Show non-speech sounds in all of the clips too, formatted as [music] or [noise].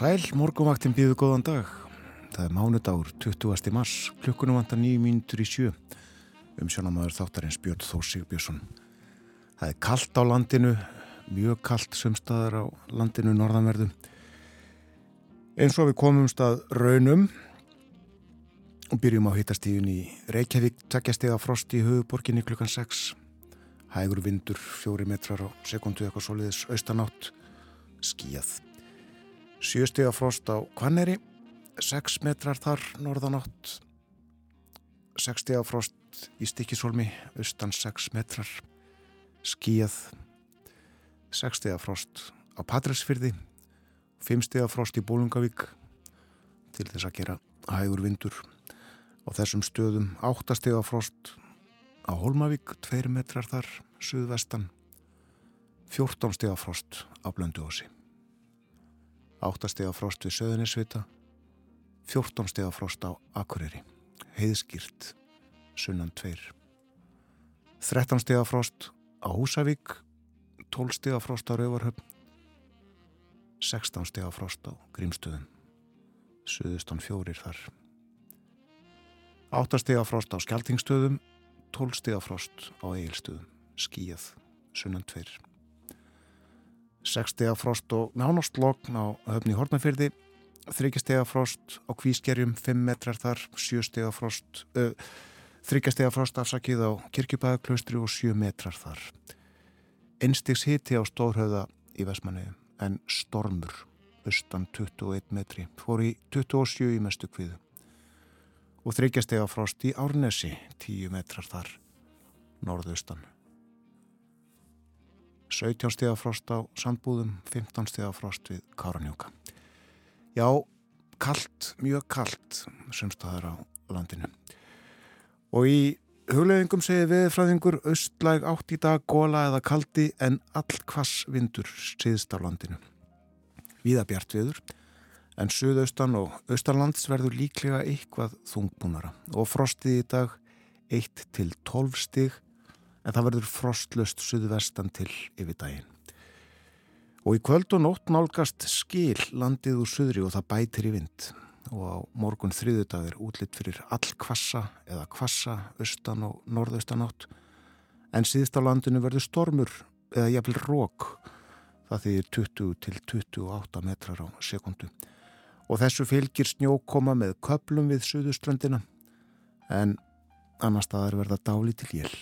sæl, morgumvaktin býðu góðan dag. Það er mánudagur, 20. mars, klukkunum vantar nýjum mínutur í sjö. Um sjónamaður þáttarins Björn Þór Sigbjörnsson. Það er kallt á landinu, mjög kallt sumstaðar á landinu norðanverðu. Eins og við komumst að raunum og byrjum á hittastíðun í Reykjavík, takkjastega frost í höfuborginni klukkan 6. Hægur vindur, fjóri metrar á sekundu eitthvað soliðis austanátt, skíjað. Sjöstega frost á Kvanneri, 6 metrar þar norðanátt, 6 stega frost í Stikisólmi, austan 6 metrar, skíjað, 6 stega frost á Patræsfyrði, 5 stega frost í Bólungavík til þess að gera hægur vindur. Á þessum stöðum 8 stega frost á Holmavík, 2 metrar þar, suðvestan, 14 stega frost á Blönduósi. 8 stega frost við Söðunisvita, 14 stega frost á Akureyri, heiðskýrt, sunnan 2. 13 stega frost á Húsavík, 12 stega frost á Rauvarhöfn, 16 stega frost á Grímstöðum, Suðustan 4 þar. 8 stega frost á Skeltingstöðum, 12 stega frost á Egilstöðum, skíjað, sunnan 2. 6 stega frost og nánast lokn á höfni Hortnafyrði, 3 stega frost á Kvískerjum, 5 metrar þar, 7 stega frost, uh, 3 stega frost afsakið á Kirkjubæðaklaustri og 7 metrar þar. Einstigs hiti á Stórhauða í Vestmanniðu en stormur, austan 21 metri, fór í 27 í mestu kviðu. Og 3 stega frost í Árnesi, 10 metrar þar, norðaustan. 17 stega frost á Sandbúðum, 15 stega frost við Káranjóka. Já, kallt, mjög kallt, semstaðar á landinu. Og í hugleðingum segir veðfræðingur austlæg átt í dag, góla eða kaldi en all kvass vindur síðst á landinu. Víða bjart viður, en suðaustan og austalands verður líklega eitthvað þungbúnara og frostið í dag 1 til 12 stig en það verður frostlöst suðvestan til yfir daginn. Og í kvöld og nótt nálgast skil landið úr suðri og það bætir í vind. Og á morgun þriðudag er útlitt fyrir all kvassa eða kvassa austan og norðaustan átt. En síðst á landinu verður stormur eða jafnvel rók það þýðir 20 til 28 metrar á sekundu og þessu fylgir snjókoma með köplum við suðuströndina en annar staðar verða dáli til jél.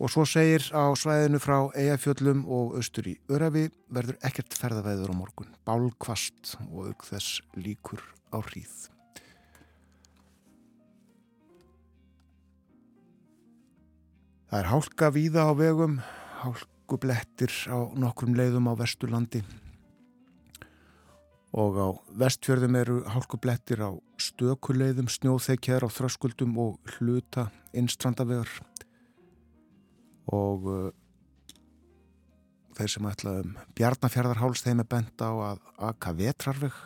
Og svo segir á svæðinu frá Eyjafjöllum og austur í Örafi verður ekkert ferðaveður á morgun, bálkvast og auk þess líkur á hríð. Það er hálka víða á vegum, hálkublettir á nokkrum leiðum á Vesturlandi. Og á vestfjörðum eru hálkublettir á stökuleiðum, snjóþekjar á þröskuldum og hluta innstrandavegar og uh, þeir sem ætla um Bjarnafjörðarháls þeim er bent á að aka vetrarveg.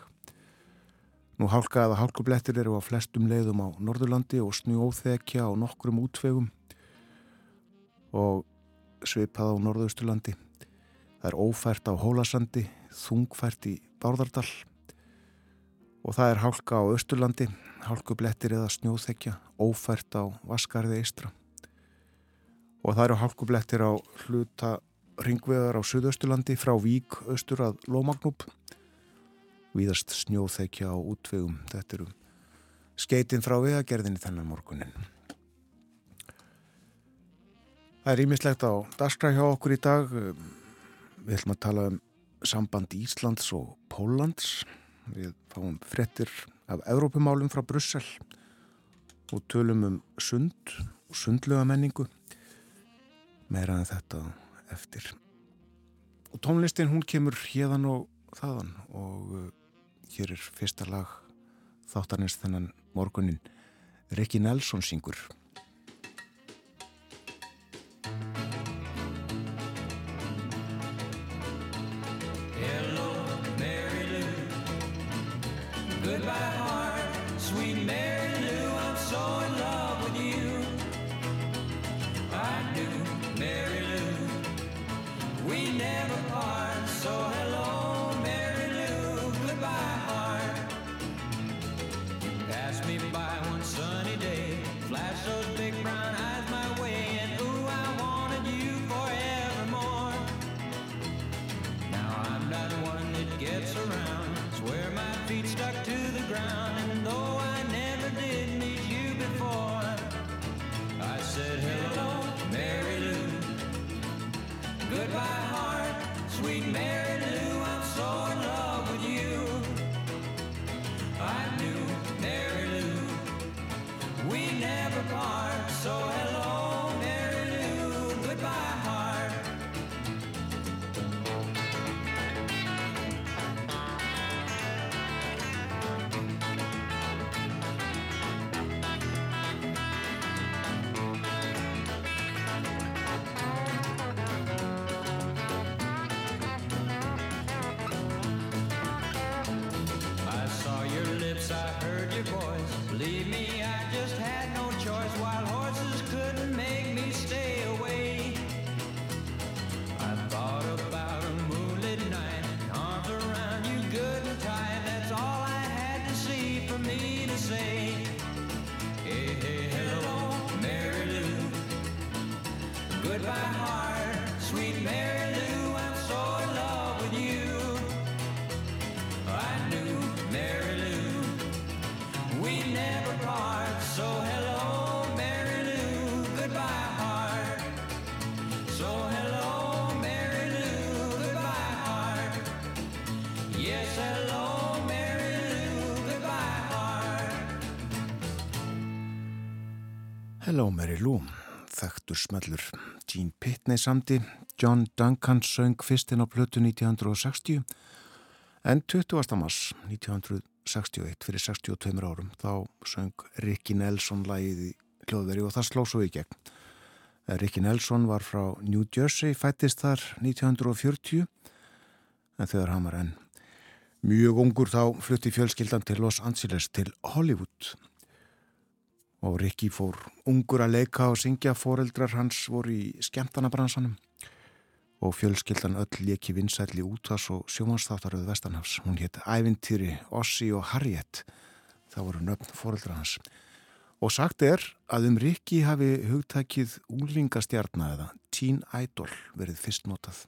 Nú hálka eða hálkublettir eru á flestum leiðum á Norðurlandi og snjóþekja á nokkrum útvegum og svipað á Norðausturlandi. Það er ófært á Hólasandi þungfært í Bárðardal og það er hálka á Östurlandi hálkublettir eða snjóþekja ófært á Vaskarði Eistra og það eru hálkublettir á hluta ringveðar á Suðausturlandi frá Vík austur að Lómagnúp. Víðast snjóþekja á útvegum. Þetta eru skeitin frá viðagerðinni þennan morgunin Það er ímislegt á daskra hjá okkur í dag. Við ætlum að tala um samband Íslands og Póllands. Við fáum frettir af Evrópumálum frá Brussel og tölum um sund og sundlega menningu meira en þetta eftir. Og tónlistin hún kemur hérðan og þaðan og uh, hér er fyrsta lag þáttanins þennan morgunin Rikki Nelson syngur Hello Mary Lou, þekktur smellur. Gene Pitney samdi, John Duncan söng fyrstinn á plötu 1960 en 20. mars 1961 fyrir 62 árum þá söng Ricky Nelson lagið í hljóðveri og það sló svo í gegn. Ricky Nelson var frá New Jersey, fættist þar 1940 en þegar hann var enn mjög ungur þá flutti fjölskyldan til Los Angeles til Hollywood og Rikki fór ungur að leika og syngja foreldrar hans voru í skemmtanabransanum og fjölskyldan öll leki vinsætli útas og sjómanstáttaröðu Vestanhafs. Hún hétt Ævintýri, Ossi og Harriet. Það voru nöfn foreldrar hans. Og sagt er að um Rikki hafi hugtækið úlingastjarna eða Teen Idol verið fyrst notað.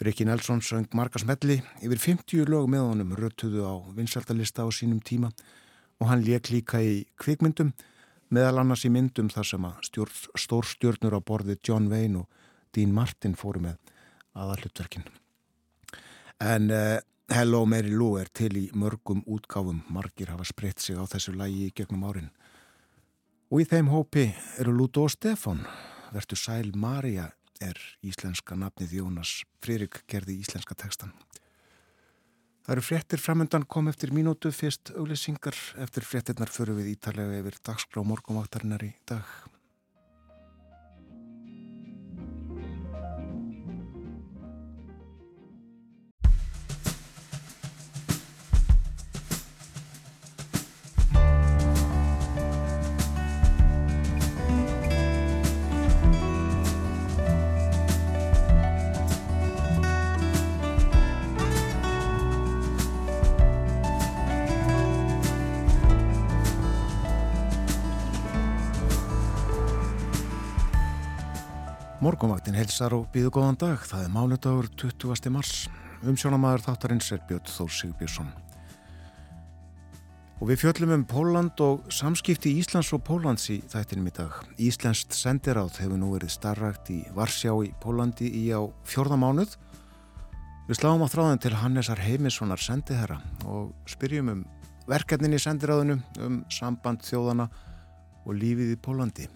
Rikki Nelson söng marga smelli yfir 50 lög með honum rötuðu á vinsæltalista á sínum tíma og hann leik líka í kvikmyndum meðal annars í myndum þar sem að stjórn, stórstjörnur á borði John Wayne og Dean Martin fóru með aðallutverkin. En uh, Hello Mary Lou er til í mörgum útgáfum, margir hafa spreytt sig á þessu lægi í gegnum árin. Og í þeim hópi eru Lúto og Stefan, verður Sæl Maria er íslenska nafnið Jónas Fririk gerði íslenska tekstan. Það eru fréttir framöndan kom eftir mínútu fyrst auglýsingar eftir fréttirnar förum við ítalega yfir dagskrá morgumvaktarinnar í dag. Morgonvaktin helsar og býðu góðan dag. Það er mánudagur 20. mars. Umsjónamaður þáttarins er Björn Þór Sigbjörnsson. Og við fjöllum um Póland og samskipti Íslands og Pólands í þættinum í dag. Íslenskt sendiráð hefur nú verið starrakt í Varsjá í Pólandi í á fjórðamánuð. Við sláum á þráðin til Hannesar Heimissonar sendiherra og spyrjum um verkefnin í sendiráðinu, um samband þjóðana og lífið í Pólandi.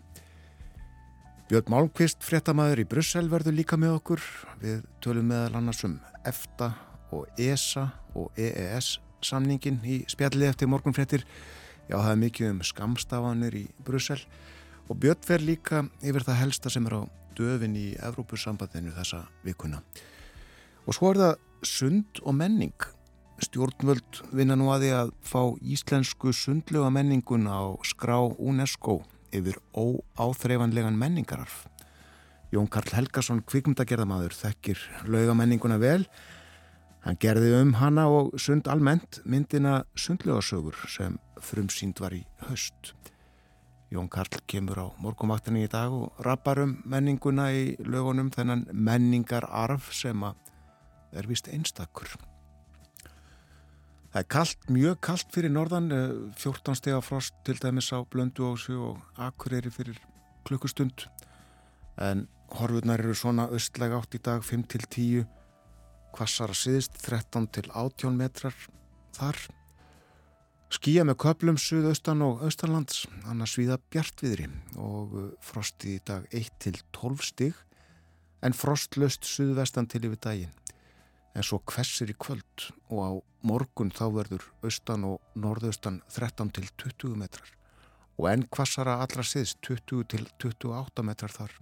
Björn Málmqvist, fréttamaður í Brussel, verður líka með okkur. Við tölum meðal annars um EFTA og ESA og EES samningin í spjalli eftir morgunfréttir. Já, það er mikið um skamstafanir í Brussel og Björn fer líka yfir það helsta sem er á döfin í Evrópusambandinu þessa vikuna. Og svo er það sund og menning. Stjórnvöld vinna nú að því að fá íslensku sundlega menningun á skrá UNESCO yfir óáþreifanlegan menningararf. Jón Karl Helgason, kvikmyndagerðamaður, þekkir laugamenninguna vel. Hann gerði um hana og sund almennt myndina sundlegasögur sem frumsýnd var í höst. Jón Karl kemur á morgumaktinni í dag og rappar um menninguna í lögunum þennan menningararf sem er vist einstakur. Það er kalt, mjög kalt fyrir norðan, 14 steg af frost til dæmis á Blöndu ásu og Akureyri fyrir klukkustund. En horfurnar eru svona östlega átt í dag 5 til 10 kvassar að siðist 13 til 18 metrar þar. Skýja með köplum suðaustan og austanlands annars viða bjartviðri og frosti í dag 1 til 12 stig en frostlöst suðvestan til yfir daginn en svo kvessir í kvöld og á morgun þá verður austan og norðaustan 13 til 20 metrar og enn kvassara allra siðst 20 til 28 metrar þar.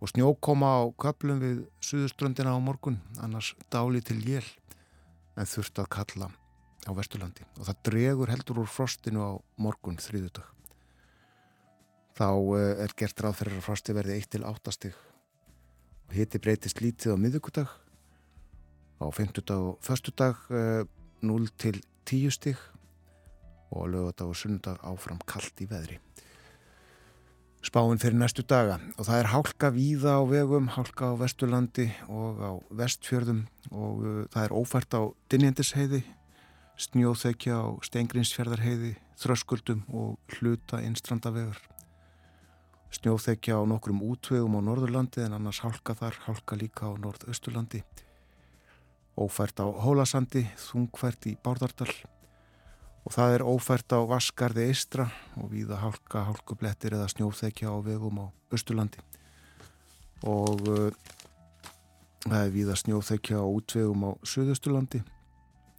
Og snjó koma á köplum við suðuströndina á morgun annars dáli til jél en þurft að kalla á Vesturlandi. Og það dregur heldur úr frostinu á morgun þrýðudag þá eh, er gert ráð fyrir að frosti verði 1 til 8 stig. Og hiti breytist lítið á miðugudag á 50 og förstudag 0 til 10 stig og lögadag og sunnudag áfram kallt í veðri spáinn fyrir næstu daga og það er hálka víða á vegum, hálka á Vesturlandi og á Vestfjörðum og uh, það er ófært á Dinjandisheiði, snjóþekja á Steingrinsfjörðarheiði, Þröskuldum og hluta innstrandavegar. Snjóþekja á nokkrum útvegum á Norðurlandi en annars hálka þar, hálka líka á Norðausturlandi. Ófært á Hólasandi, þungfært í Bárdardal. Og það er ófært á Vaskarði Eistra og víða hálka, hálkublettir eða snjóþekja á vegum á Östurlandi og uh, það er víða snjóþekja á útvegum á Suðusturlandi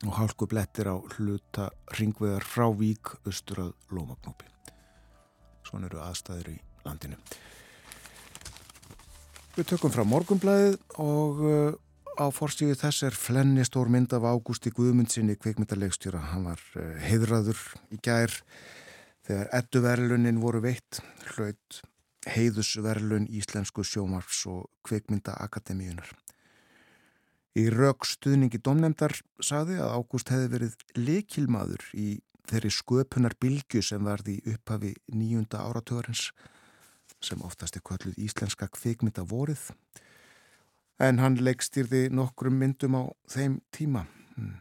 og hálkublettir á hluta ringvegar frá Vík Östur að Lómagnópi Svona eru aðstæður í landinu. Við tökum frá morgumblæðið og uh, á forstíðu þess er flenni stór mynd af Ágústi Guðmundsinni kveikmyndarleikstjóra. Hann var heiðraður í gær þegar edduverlunin voru veitt hlaut heiðusverlun Íslensku sjómarfs og kveikmyndaakademíunar. Í raukstuðningi domnemdar saði að Ágúst hefði verið lekilmaður í þeirri sköpunar bilgu sem varði upphafi nýjunda áratögarins sem oftast er kvölluð íslenska kveikmynda vorið en hann leggstýrði nokkrum myndum á þeim tíma. Mm.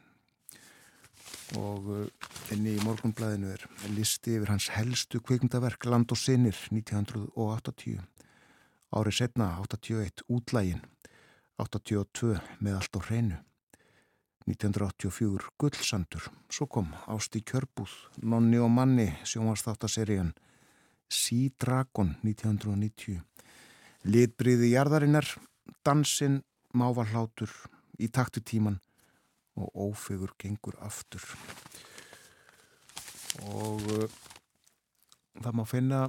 og inn í morgunblæðinu er listi yfir hans helstu kvikmyndaverk Land og Sinir 1980 árið setna 81 útlægin. 82 með allt á hreinu. 1984 Gullsandur. Svo kom Ásti Kjörbúð Nonni og Manni sjónvarsþáttaserían Sea Dragon 1990 Litbriði jarðarinnar Dansinn mávarhlátur í taktu tíman og ófegur gengur aftur. Og uh, það má finna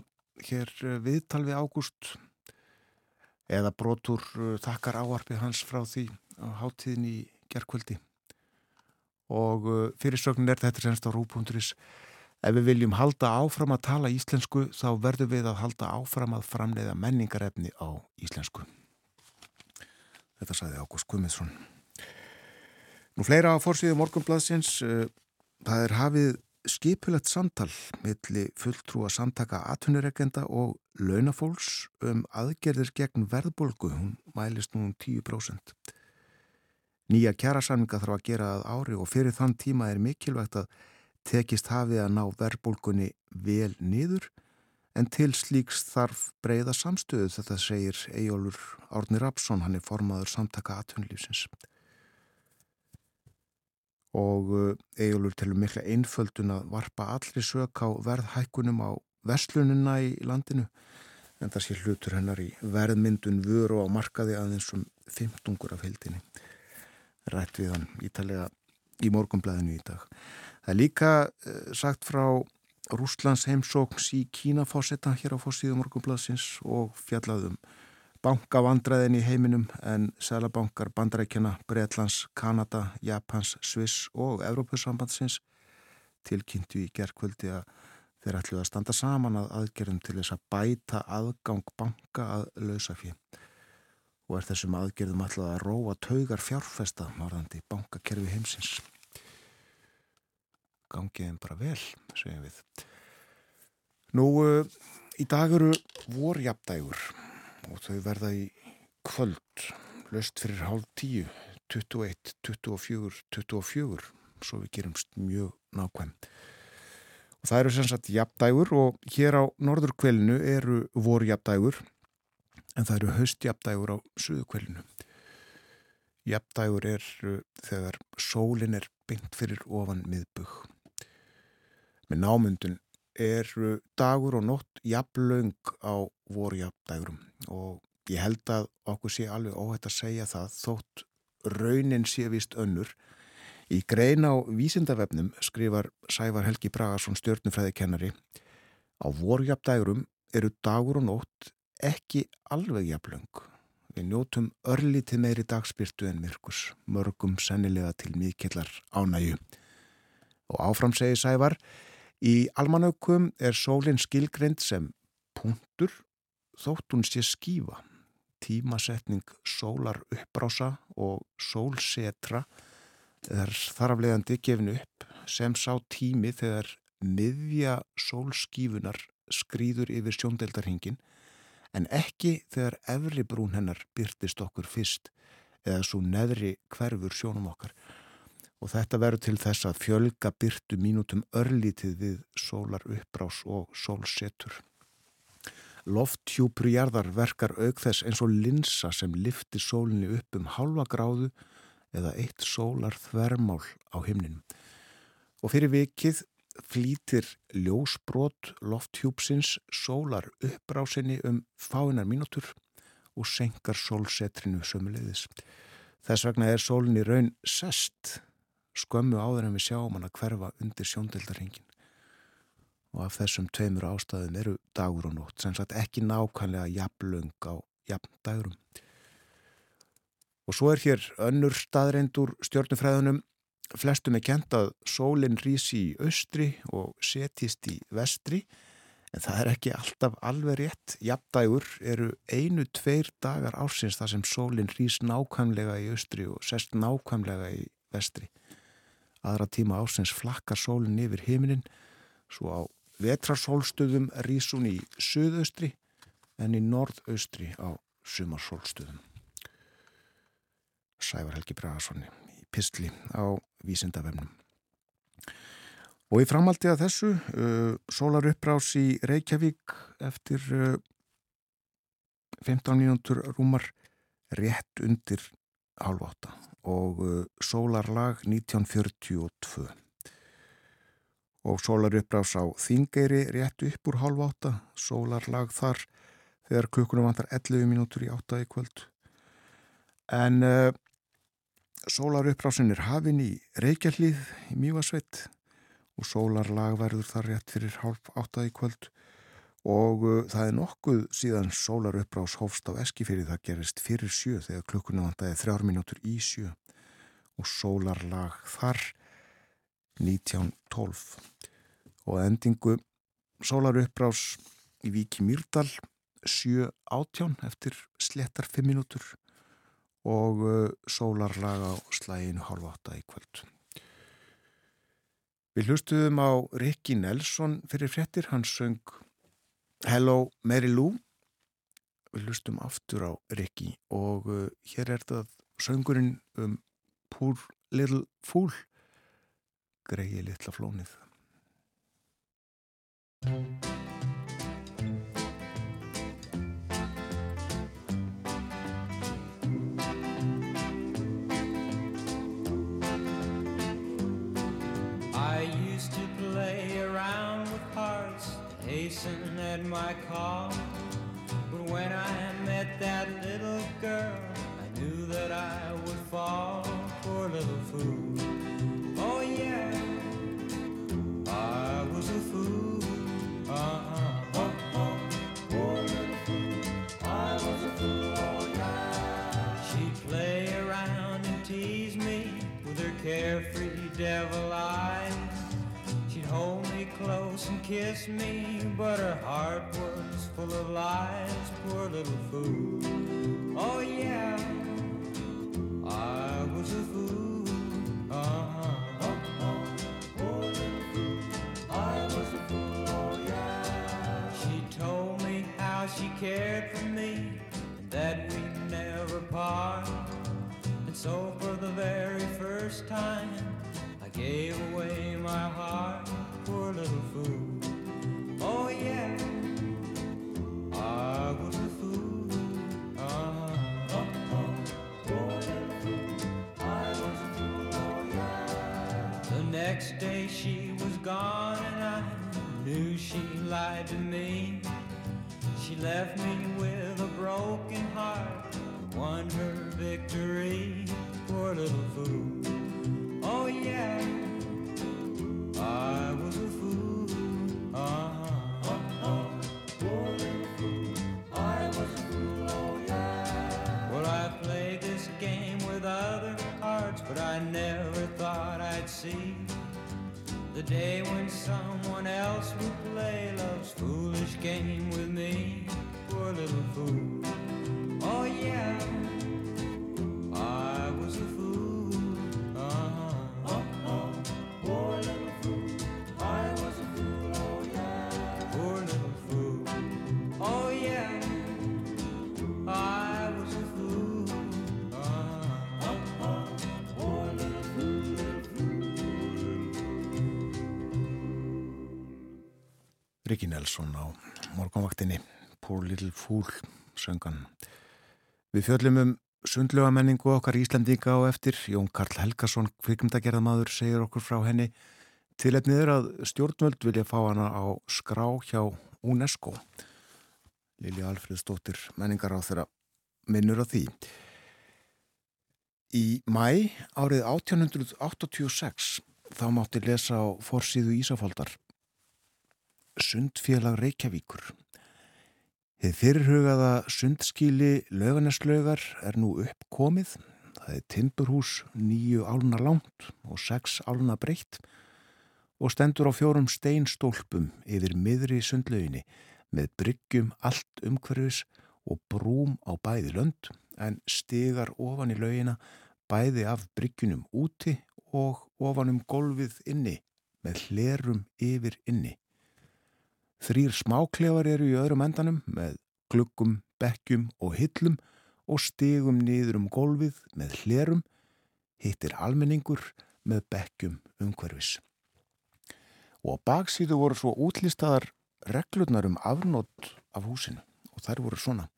hér uh, viðtal við Ágúst eða brotur uh, þakkar áarpið hans frá því á háttíðin í gerðkvöldi og fyrirsögnin er þetta semst á rúpunduris ef við viljum halda áfram að tala íslensku þá verðum við að halda áfram að framleiða menningarefni á íslensku Þetta saði Ágúst Guðmiðsson. Nú fleira á fórsíðu morgunbladsins. Það er hafið skipulegt samtal milli fulltrúa samtaka atvinnureikenda og launafólks um aðgerðir gegn verðbolgu. Hún mælist nú um 10%. Nýja kjærasamninga þarf að gera að ári og fyrir þann tíma er mikilvægt að tekist hafið að ná verðbolgunni vel niður En til slíks þarf breyða samstöðu þetta segir Ejólur Árni Rapsson, hann er formaður samtaka atvinnlýfsins. Og Ejólur telur mikla einföldun að varpa allri sök á verðhækkunum á vestlununa í landinu en það sé hlutur hennar í verðmyndun vöru á markaði aðeins um 15 af heldinni. Rætt við hann ítalega í morgumblæðinu í dag. Það er líka sagt frá Rúslands heimsókns í Kínafósetta hér á fósíðu morgunbladsins og fjallaðum bankavandræðin í heiminum en selabankar bandrækjana Breitlands, Kanada, Japans, Sviss og Evrópussambandsins tilkynntu í gerðkvöldi að þeir ætluði að standa saman að aðgerðum til þess að bæta aðgang banka að lausa fyrir og er þessum aðgerðum ætlaði að róa taugar fjárfesta varðandi bankakerfi heimsins gangiðin bara vel, segjum við. Nú, Í dag eru vorjapdægur og þau verða í kvöld, löst fyrir hálf tíu, 21, 24, 24, svo við gerumst mjög nákvæm. Og það eru sem sagt japdægur og hér á norðurkvelinu eru vorjapdægur en það eru haustjapdægur á suðukvelinu. Japdægur er þegar sólin er beint fyrir ofan miðbug. Með námyndun eru dagur og nótt jafnlaung á voru jafndægurum og ég held að okkur sé alveg óhætt að segja það þótt raunin sé vist önnur. Í grein á vísindavefnum skrifar Sævar Helgi Bragarsson stjórnufræðikennari á voru jafndægurum eru dagur og nótt ekki alveg jafnlaung Við njótum örlítið meiri dagspyrtu en myrkus, mörgum sennilega til mikillar ánægu. Og áfram segi Sævar, í almanaukum er sólinn skilgreynd sem punktur þótt hún sé skífa. Tímasetning sólar uppbrása og sólsetra er þaraflegandi gefin upp sem sá tími þegar miðja sólskífunar skrýður yfir sjóndeldarhingin en ekki þegar efri brún hennar byrtist okkur fyrst eða svo neðri hverfur sjónum okkar. Og þetta verður til þess að fjölga byrtu mínútum örlítið við sólar uppbrás og sólsetur. Lofthjúpur jarðar verkar auk þess eins og linsa sem liftir sólinni upp um halva gráðu eða eitt sólar þvermál á himnin. Og fyrir vikið flýtir ljósbrot lofthjúpsins sólar uppbrásinni um fáinar mínútur og senkar sólsetrinu sömulegðis. Þess vegna er sólinn í raun sest skömmu áður en við sjáum hann að hverfa undir sjóndeldarhingin. Og af þessum tveimur ástæðum eru dagur og nótt, sem sagt ekki nákvæmlega jafnlung á jafndagurum. Og svo er hér önnur staðreindur stjórnufræðunum Flestum er kent að sólinn rýsi í austri og setjist í vestri en það er ekki alltaf alveg rétt. Jafndægur eru einu, tveir dagar ársins þar sem sólinn rýs nákvæmlega í austri og sest nákvæmlega í vestri. Aðra tíma ársins flakkar sólinn yfir heiminin svo á vetrarsólstöðum rýs hún í söðaustri en í norðaustri á sumarsólstöðum. Sævar Helgi Bragasonni pistli á vísindavefnum. Og í framaldi að þessu, uh, sólar uppbrás í Reykjavík eftir uh, 15 mínútur rúmar rétt undir halv átta og uh, sólarlag 1942. Og sólar uppbrás á Þingeyri rétt upp úr halv átta, sólarlag þar þegar klukkunum vantar 11 mínútur í átta í kvöld. En uh, Sólarupprásin er hafin í Reykjallíð í Mývasveit og sólarlag verður þar rétt fyrir hálf áttaði kvöld og uh, það er nokkuð síðan sólaruppbrás hófst á Eskifyrði það gerist fyrir sjö þegar klukkunum vandaði þrjár mínútur í sjö. Og sólarlag þar 1912 og endingu sólaruppbrás í Víki Mýrdal 7.18 eftir slettar 5 mínútur. Og uh, sólarlag á slæginu hálfa átta í kvöld. Við hlustuðum á Rikki Nelson fyrir frettir, hann söng Hello Mary Lou. Við hlustum aftur á Rikki og uh, hér er það söngurinn um Poor Little Fool, greiði litla flónið. My car. But when I met that little girl, I knew that I would fall for a little fool. And kiss me, but her heart was full of lies, poor little fool. Oh yeah, I was a fool. Uh-huh. Poor little fool. I was a fool, yeah. She told me how she cared for me and that we'd never part. And so for the very first time, I gave away gone and I knew she lied to me. She left me with a broken heart, won her victory, poor little fool. Oh yeah, I was a fool. Uh-huh. The day when someone else would play love's foolish game with me. Poor little fool. Oh yeah, I was a fool. Rikki Nelson á morgunvaktinni Poor Little Fool söngan. Við fjöllum um sundlögamenningu okkar Íslandíka og eftir Jón Karl Helgason, kvikmyndagerðamaður, segir okkur frá henni Tilefnið er að stjórnvöld vilja fá hana á skrá hjá UNESCO. Lilja Alfredsdóttir menningar á þeirra minnur á því. Í mæ árið 1886 þá mátti lesa á forsíðu Ísafaldar Sundfélag Reykjavíkur. Þið fyrirhugaða sundskíli löganeslögar er nú uppkomið. Það er timburhús nýju áluna langt og sex áluna breytt og stendur á fjórum steinstólpum yfir miðri sundlöginni með bryggjum allt umhverfis og brúm á bæði lönd en stigar ofan í lögina bæði af bryggjunum úti og ofan um golfið inni með hlerum yfir inni. Þrýr smáklefar eru í öðrum endanum með gluggum, bekkjum og hillum og stigum niður um golfið með hlerum, hittir almenningur með bekkjum umhverfis. Og á baksíðu voru svo útlistaðar reglurnar um afnótt af húsinu og þær voru svona.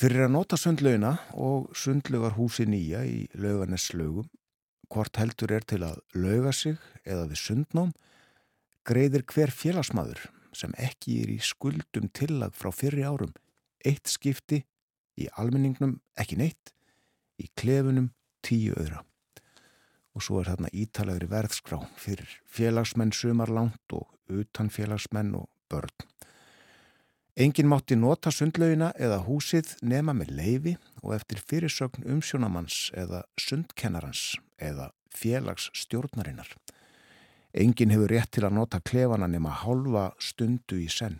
Fyrir að nota sundlauna og sundlugar húsi nýja í laugarneslögum, hvort heldur er til að lauga sig eða við sundnám, greiðir hver félagsmaður sem ekki er í skuldum tillag frá fyrri árum eitt skipti í almenningnum ekki neitt, í klefunum tíu öðra. Og svo er þarna ítalegri verðskrá fyrir félagsmenn sumarlangt og utan félagsmenn og börn. Engin mátti nota sundlaugina eða húsið nema með leifi og eftir fyrirsögn umsjónamanns eða sundkennarans eða félagsstjórnarinnar. Engin hefur rétt til að nota klefana nema hálfa stundu í senn.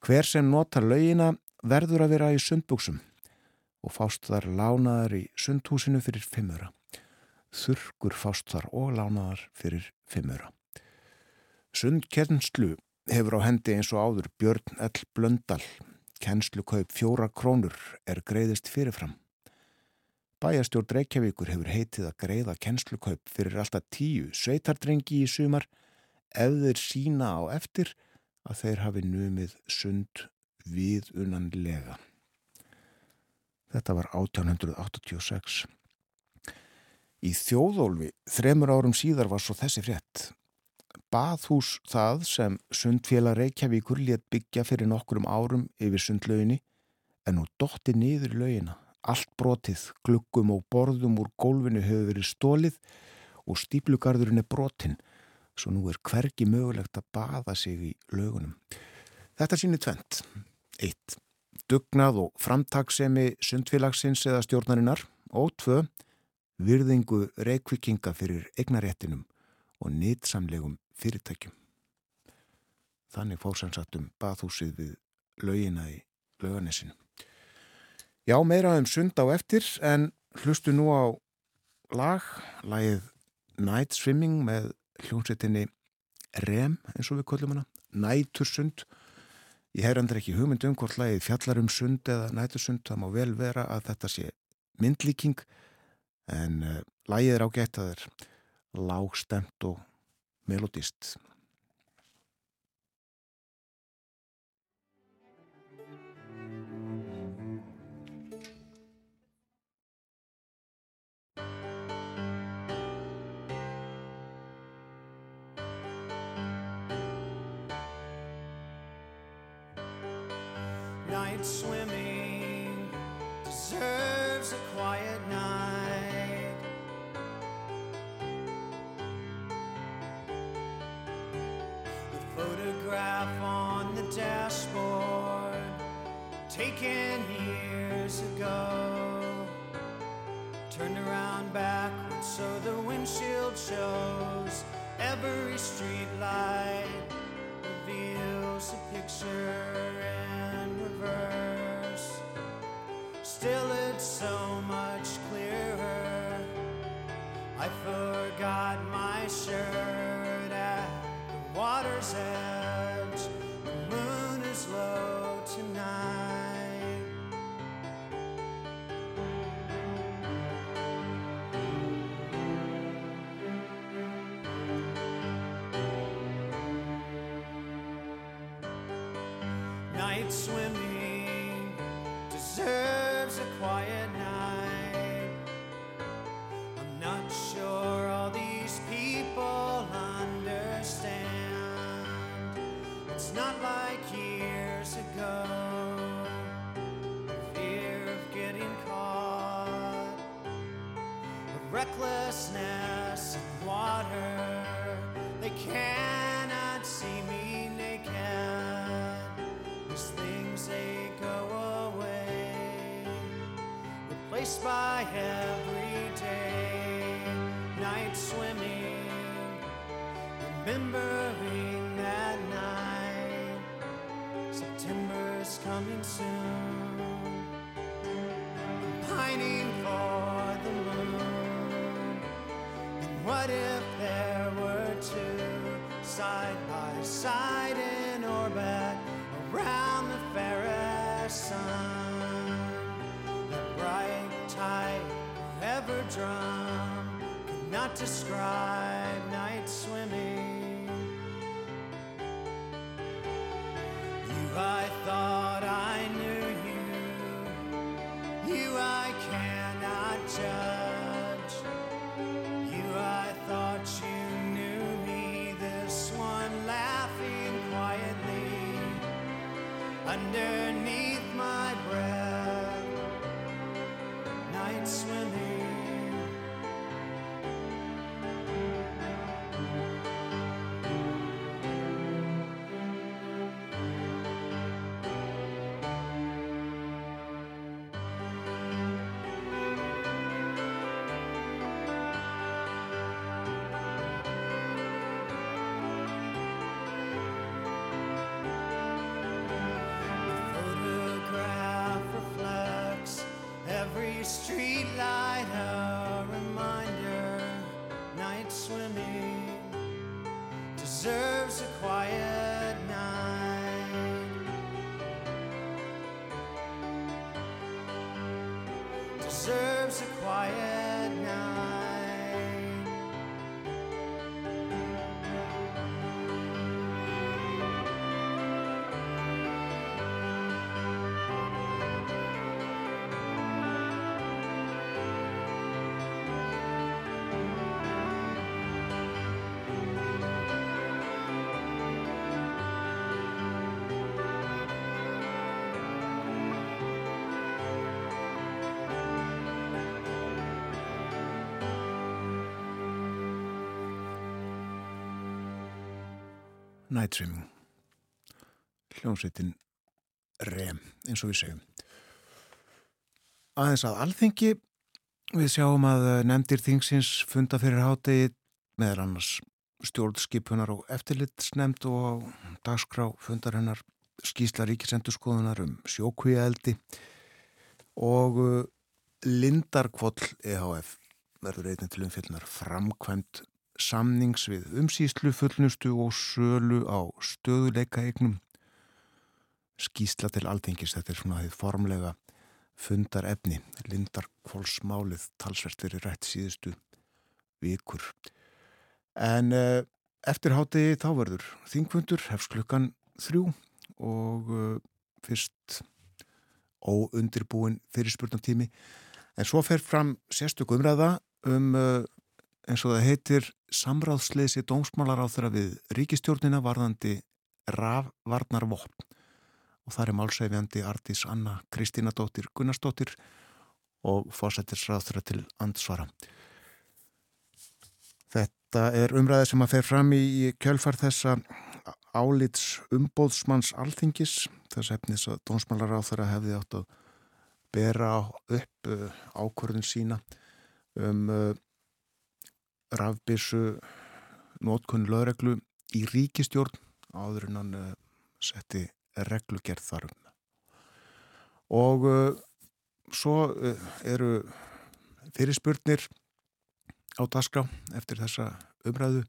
Hver sem notar laugina verður að vera í sundbuksum og fást þar lánaðar í sundhúsinu fyrir fimmura. Þurkur fást þar og lánaðar fyrir fimmura. Sundkernslu hefur á hendi eins og áður Björn L. Blöndal. Kennslu kaup fjóra krónur er greiðist fyrirfram. Bæjastjórn Reykjavíkur hefur heitið að greiða kennslukaup fyrir alltaf tíu sveitardrengi í sumar ef þeir sína á eftir að þeir hafi numið sund við unnanlega. Þetta var 1886. Í þjóðólfi þremur árum síðar var svo þessi frétt. Baðhús það sem sundfélag Reykjavíkur létt byggja fyrir nokkrum árum yfir sundlauginni en nú dotti niður laugina Allt brotið, gluggum og borðum úr gólfinu hefur verið stólið og stíplugarðurinn er brotin, svo nú er hvergi mögulegt að baða sig í lögunum. Þetta sýnir tvent. Eitt, dugnað og framtagsemi sundfélagsins eða stjórnarinnar og tvö, virðingu reykvikinga fyrir eignaréttinum og nýtsamlegum fyrirtækjum. Þannig fórsansatum baðhúsið við lögina í löganessinu. Já, meira um sund á eftir en hlustu nú á lag, lagið Night Swimming með hljómsettinni REM eins og við kollum hana, Nætursund Ég heyr andur ekki hugmynd um hvort lagið fjallar um sund eða nætusund, það má vel vera að þetta sé myndlíking en uh, lagið er ágætt að það er lágstemt og melodist. Night swimming deserves a quiet night. The photograph on the dashboard, taken years ago, turned around backwards so the windshield shows every street light reveals a picture Still, it's so much clearer. I forgot my shirt at the water's edge. Recklessness in water. They cannot see me naked. These things they go away, replaced by everyday night swimming. Remembering that night, September's coming soon. I'm pining for. And what if there were two side by side in orbit around the fairest sun? That bright tide forever drum could not describe night swimming. You, I thought I knew you. You, I cannot judge. Thought you knew me. This one laughing quietly underneath my breath. Night swimming. Deserves a quiet night. Deserves a quiet Night Swimming. Hljómsveitin REM eins og við segjum. Aðeins að alþingi við sjáum að eh, nefndir þingsins funda fyrir hátegi meðal annars stjórnskipunar og eftirlitsnefnd og dagskrá fundar hennar skýsla ríkisendurskoðunar um sjókvíaeldi og uh, Lindarkvoll EHF verður einnig til umfyllnar framkvæmt samnings við umsýslu, fullnustu og sölu á stöðuleika eignum skýsla til alþingis. Þetta er svona því formlega fundar efni. Lindarkvólsmálið talsvert verið rætt síðustu vikur. En uh, eftir hátegi þá verður þingfundur, hefst klukkan þrjú og uh, fyrst óundirbúin fyrirspurnatími. En svo fer fram sérstök umræða um, uh, eins og það heitir, samráðsleysi dómsmálar á þeirra við ríkistjórnina varðandi rafvarnar vopn. Og það er málsæfjandi Artís Anna Kristína Dóttir Gunnarsdóttir og fósættisráð þeirra til ansvara. Þetta er umræði sem að fer fram í kjölfar þessa álits umbóðsmanns alþingis þess efnis að dónsmálar á þeirra hefði átt að bera upp uh, ákvörðun sína um uh, rafbissu nótkunn lögreglu í ríkistjórn áður en hann uh, setti reglugerð þarum. Og uh, svo uh, eru fyrirspurnir á daska eftir þessa umræðu.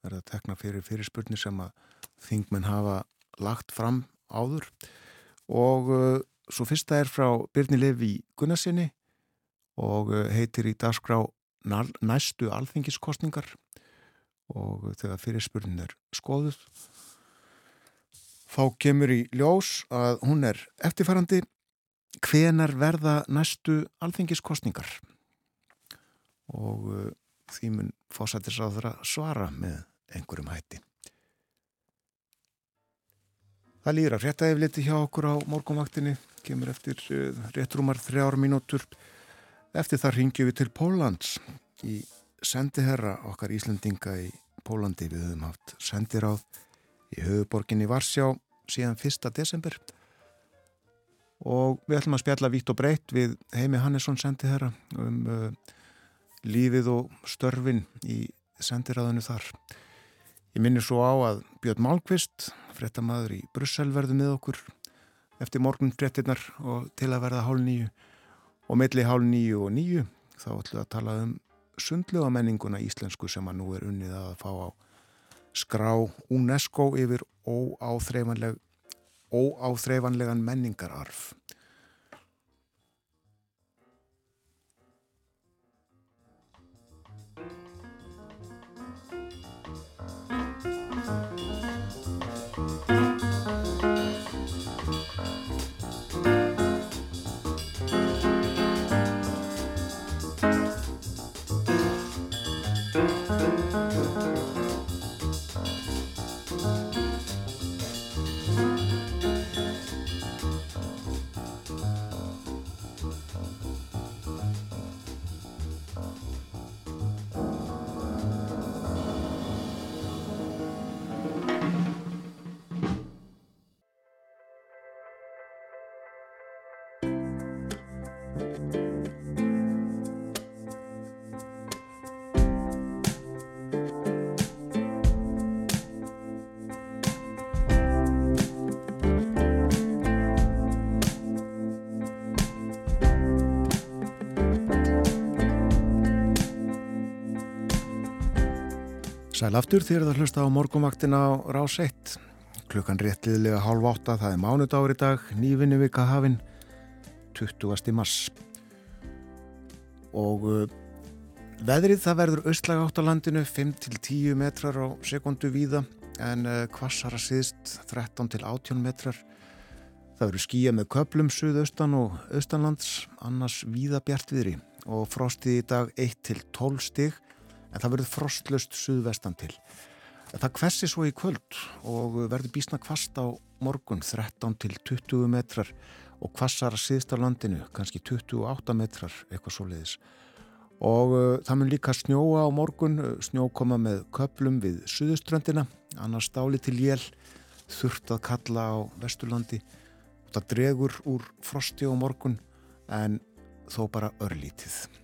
Það er að tekna fyrir fyrirspurnir sem að þingmenn hafa lagt fram áður og svo fyrsta er frá Byrni Levi Gunnarsinni og heitir í dagskrá næstu alþingiskostningar og þegar fyrirspurnin er skoðuð þá kemur í ljós að hún er eftirfærandi hvenar verða næstu alþingiskostningar og uh, því mun fósættis á þeirra svara með einhverjum hætti. Það líður að rétta efliti hjá okkur á morgunvaktinni, kemur eftir uh, réttrúmar þrjár mínútur. Eftir það ringjum við til Pólans í sendiherra okkar Íslandinga í Pólandi. Við höfum haft sendiráð í höfuborginni Varsjá síðan 1. desember og við ætlum að spjalla vitt og breytt við Heimi Hannesson sendiherra um uh, lífið og störfin í sendiráðinu þar. Ég minnir svo á að Björn Málkvist, frettamæður í Brussel verði með okkur eftir morgun frettinnar og til að verða hálf nýju og milli hálf nýju og nýju þá ætlum við að tala um sundlega menninguna íslensku sem að nú er unnið að fá á skrá UNESCO yfir óáþreifanleg, óáþreifanlegan menningararf. Sæl aftur þér að hlusta á morgumvaktina á rás 1. Klukkan réttliðlega hálf átta, það er mánudagur í dag, nývinni vika hafinn, 20. mars. Og uh, veðrið það verður austlæg átt á landinu, 5-10 metrar á sekundu víða, en uh, kvassara síðst 13-18 metrar. Það verður skýja með köplum suðaustan og austanlands, annars víða bjartviðri og frostið í dag 1-12 stig, en það verður frostlust suðvestan til. Það kvessi svo í kvöld og verður bísna kvast á morgun 13 til 20 metrar og kvassar að síðst á landinu, kannski 28 metrar, eitthvað svo leiðis. Og uh, það mun líka snjóa á morgun, snjó koma með köplum við suðuströndina, annars stáli til jél, þurft að kalla á vesturlandi. Það dregur úr frosti á morgun en þó bara örlítið.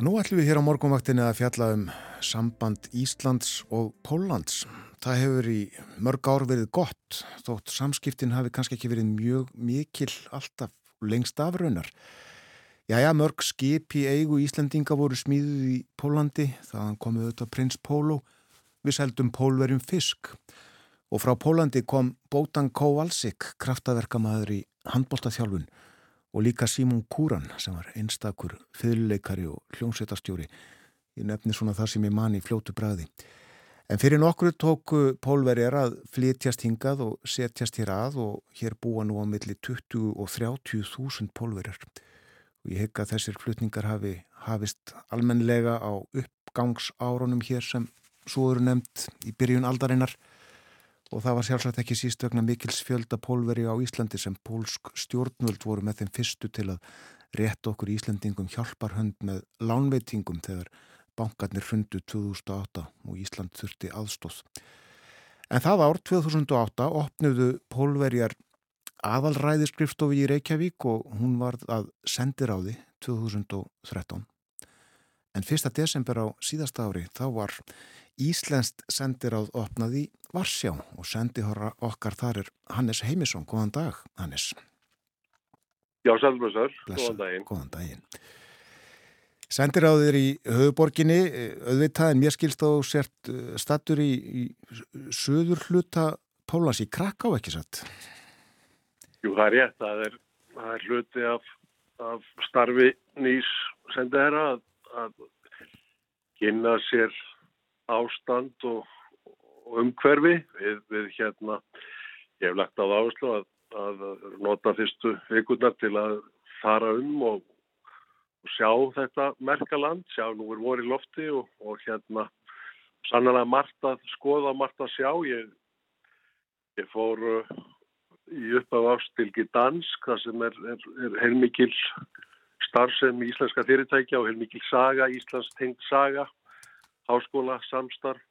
Og nú ætlum við hér á morgunvaktinni að fjalla um samband Íslands og Póllands. Það hefur í mörg ár verið gott, þótt samskiptin hafi kannski ekki verið mjög mikil alltaf lengst afraunar. Jæja, mörg skip í eigu Íslandinga voru smíðuð í Pólandi, þaðan komuð auðvitað prins Pólo, við seldum pólverjum fisk Og frá Pólandi kom Bótan Kowalsik, kraftaverkamaður í handbóltaþjálfun og líka Simon Kúran sem var einstakur fyrirleikari og hljómsveitastjóri. Ég nefni svona það sem ég man í fljótu bræði. En fyrir nokkru tóku pólverjar að flytjast hingað og setjast hér að og hér búa nú á milli 20 og 30 þúsund pólverjar. Og ég hegg að þessir flutningar hafi hafist almenlega á uppgangsárunum hér sem svo eru nefnt í byrjun aldarinnar og það var sjálfsagt ekki síst vegna mikils fjölda pólveri á Íslandi sem pólsk stjórnvöld voru með þeim fyrstu til að rétta okkur Íslandingum hjálparhönd með lánveitingum þegar bankarnir hrundu 2008 og Ísland þurfti aðstóð. En það ár 2008 opnuðu pólverjar aðalræðiskrifstofi í Reykjavík og hún var að sendir á því 2013. En 1. desember á síðasta ári þá var Íslenskt sendiráð opnaði Varsjá og sendi okkar þar er Hannes Heimisson. Góðan dag, Hannes. Já, Sælmessar. Góðan daginn. Góðan daginn. Sendiráðir í höfuborginni, auðvitað en mér skilst á sért eh, stattur í, í söður hluta Pólans í Kraká, ekki satt? Jú, það er rétt. Það er, það er hluti af, af starfi nýs sendiherra að, að kynna sér ástand og, og umhverfi. Við, við hérna, ég hef lagt á áherslu að, að nota fyrstu vikurnar til að fara um og, og sjá þetta merkaland, sjá nú er voru í lofti og, og hérna sannlega margt að skoða, margt að sjá. Ég, ég fór uh, í uppaf ástilgi dansk, það sem er, er, er heilmikil starfsem í íslenska fyrirtækja og heilmikil saga, Íslands tengt saga háskóla samstarf.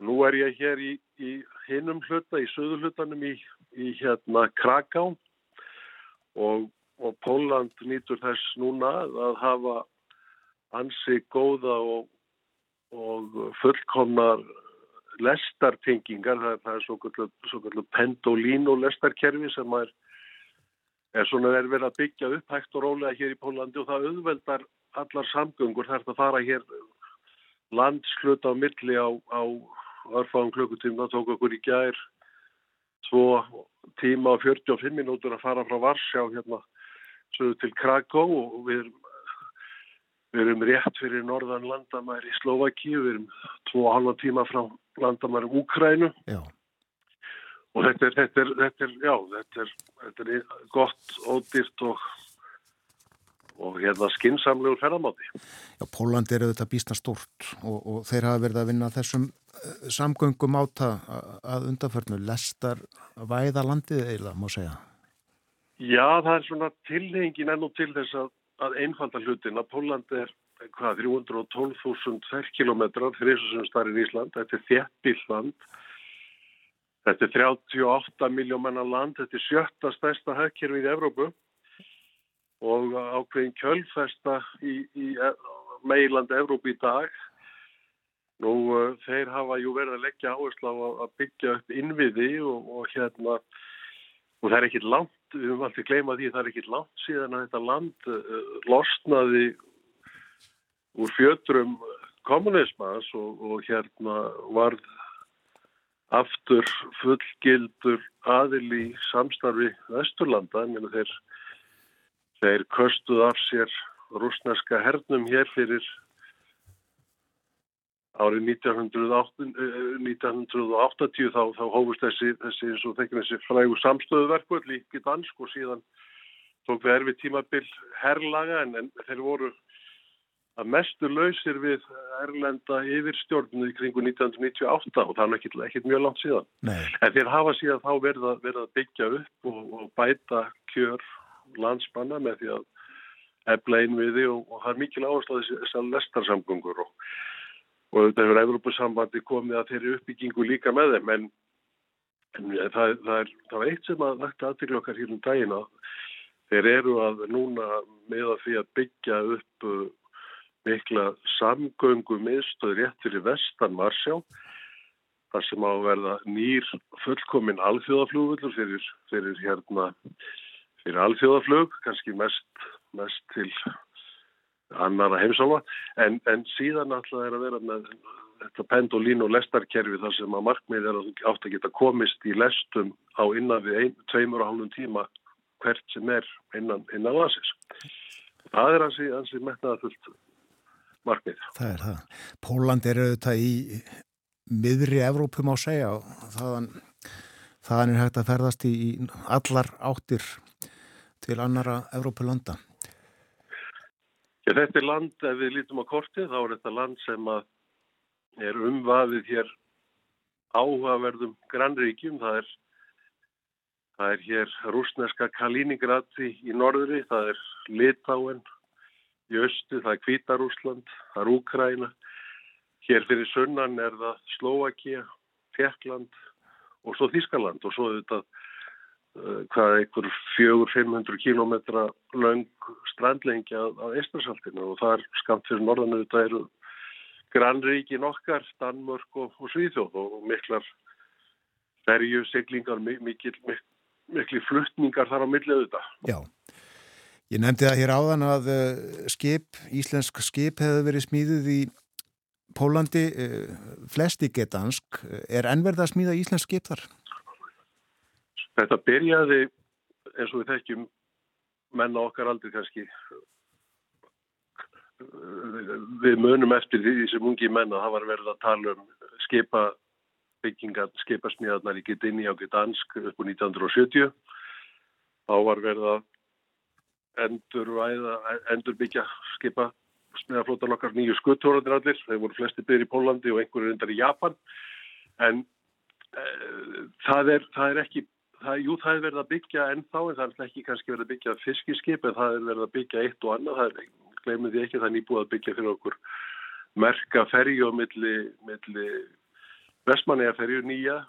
Nú er ég hér í, í hinum hluta, í söðu hlutanum í, í hérna Kraká og, og Póland nýtur þess núna að hafa ansi góða og, og fullkomnar lestartengingar, það er, það er svo kallu pendolínu lestarkerfi sem er, er svona er verið að byggja upp hægt og rólega hér í Pólandi og það auðveldar allar samgöngur. Þarf að fara hér landslut á milli á, á örfáðum klukkutíma, það tók okkur í gær tvo tíma og 45 minútur að fara frá Varsjá hérna til Krakow og við erum, við erum rétt fyrir norðan landamæri í Slovakíu, við erum tvo og halva tíma frá landamæri Úkrænu Já. Og þetta er, þetta er, þetta er, já, þetta er, þetta er gott, ódýrt og og hérna skinsamlegur ferðamáti. Já, Póland er auðvitað býstna stort og, og þeir hafa verið að vinna þessum uh, samgöngum áta að undarförnu lestar væða landið eila, má segja. Já, það er svona tilhengin enn og til þess að, að einfalda hlutin að Póland er hvað, 312.000 ferkilometrar fyrir þessu sem starfir í Ísland, þetta er þjættbílland þetta er 38 miljómanna land, þetta er sjötta stærsta högkerfið í Evrópu og ákveðin kjölfesta í, í e, meilandi Evrópi í dag. Nú uh, þeir hafa jú verið að leggja áherslu á að byggja upp innviði og, og hérna og það er ekkit langt, við höfum alltaf gleymað því það er ekkit langt síðan að þetta land uh, losnaði úr fjötrum kommunismas og, og hérna varð aftur fullgildur aðil í samstarfi Vesturlanda, en þeir Þeir köstuð af sér rúsneska hernum hér fyrir árið 1980, 1980 þá, þá hófust þessi, þessi þessi frægu samstöðuverku líki dansk og síðan tók við erfið tímabill herrlaga en, en þeir voru að mestu lausir við erlenda yfirstjórnum í kringu 1998 og það er ekkit mjög langt síðan. Nei. En þeir hafa síðan þá verið að, verið að byggja upp og, og bæta kjör landsmanna með því að efla einviði og, og það er mikil áherslu að þessar lestarsamgöngur og, og þetta hefur Evropasambandi komið að þeirri uppbyggingu líka með þeim en, en það, það, er, það er eitt sem að vakta aðtryggja okkar hér um daginn að þeir eru að núna með að því að byggja upp mikla samgöngu miðstöð rétt fyrir vestan Marsjá þar sem á að verða nýr fullkominn alþjóðaflúvöldur fyrir, fyrir hérna fyrir alþjóðaflög, kannski mest, mest til annara heimsála, en, en síðan alltaf er að vera með þetta pendolín og lestarkerfi þar sem að markmið er að þú átt að geta komist í lestum á innan við ein, tveimur og hálfum tíma hvert sem er innan, innan landsins. Það er hansi, hansi metnaða fullt markmið. Það er það. Póland er auðvitað í miðri Evrópum á segja og þaðan, þaðan er hægt að ferðast í, allar áttir til annara Evrópulanda. Ja, þetta er land, ef við lítum á kortið, þá er þetta land sem er umvafið hér áhugaverðum grannríkjum. Það er, það er hér rúsneska Kaliningradi í norðri, það er Litáen í östu, það er Kvítarúsland, það er Úkræna. Hér fyrir sunnan er það Slovakia, Tjekkland og svo Þískaland og svo þetta uh, hvað einhver 400-500 kilometra lang strandlengja af Estrasaltinu og það er skamt fyrir norðanu þetta eru grannríkin okkar, Danmörk og, og Svíþjóð og miklar ferju, siglingar, mikil, mikil, mikil fluttningar þar á millið þetta. Já, ég nefndi það hér áðan að uh, skip, íslensk skip hefur verið smíðuð í Pólandi, uh, flesti getansk, er ennverða að smíða íslensk skip þar? Þetta byrjaði eins og við þekkjum menna okkar aldrei kannski. Við munum eftir því sem ungi menna var verið að tala um skipa byggingar, skipasmíðarnar í Gdyni á Gdansk upp á 1970 þá var verið að endur, endur byggja skipa smiðaflótan okkar nýju skuttórandir allir, þeir voru flesti byrjir í Pólandi og einhverju reyndar í Japan. En e, það, er, það er ekki það, jú það er verið að byggja ennþá en það er ekki kannski verið að byggja fiskiskip en það er verið að byggja eitt og annað. Það er, glemum því ekki, það er nýbúið að byggja fyrir okkur merka ferju milli, milli Vestmannegaferju nýja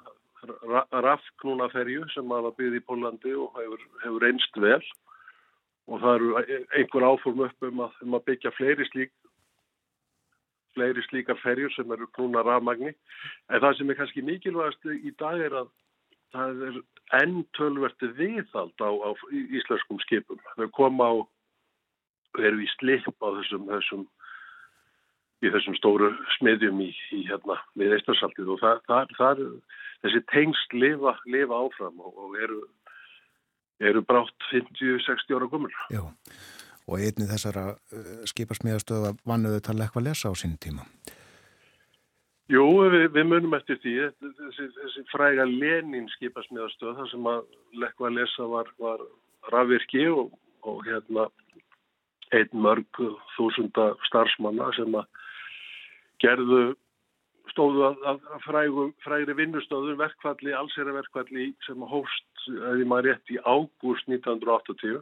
rafknúna ferju sem hafa byggðið í Pólandi og hefur, hefur einst vel og það eru einhver áform upp um að, um að byggja fleiri slík fleiri slíkar ferjur sem eru knúna rafmagni en það sem er kannski mikilvægast í dag er að það er enn tölverti viðhald á, á íslenskum skipum. Þau koma á, eru í slip á þessum, þessum, í þessum stóru smiðjum í, í hérna við Eistarsaltið og það, það, það, þessi tengst lifa, lifa áfram og, og eru, eru brátt 50-60 ára komur. Já, og einni þessara uh, skipasmiðastöða vannuðu tala eitthvað að lesa á sín tíma. Jú, við, við munum eftir því, þessi, þessi fræga Lenin skipasmiðastöð, það sem að lekku að lesa var, var rafvirki og, og hérna einn mörg þúsunda starfsmanna sem að gerðu stóðu að, að, að frægu, frægri vinnustöðu verkvalli, allsera verkvalli sem að hóst, eða maður rétt í ágúst 1980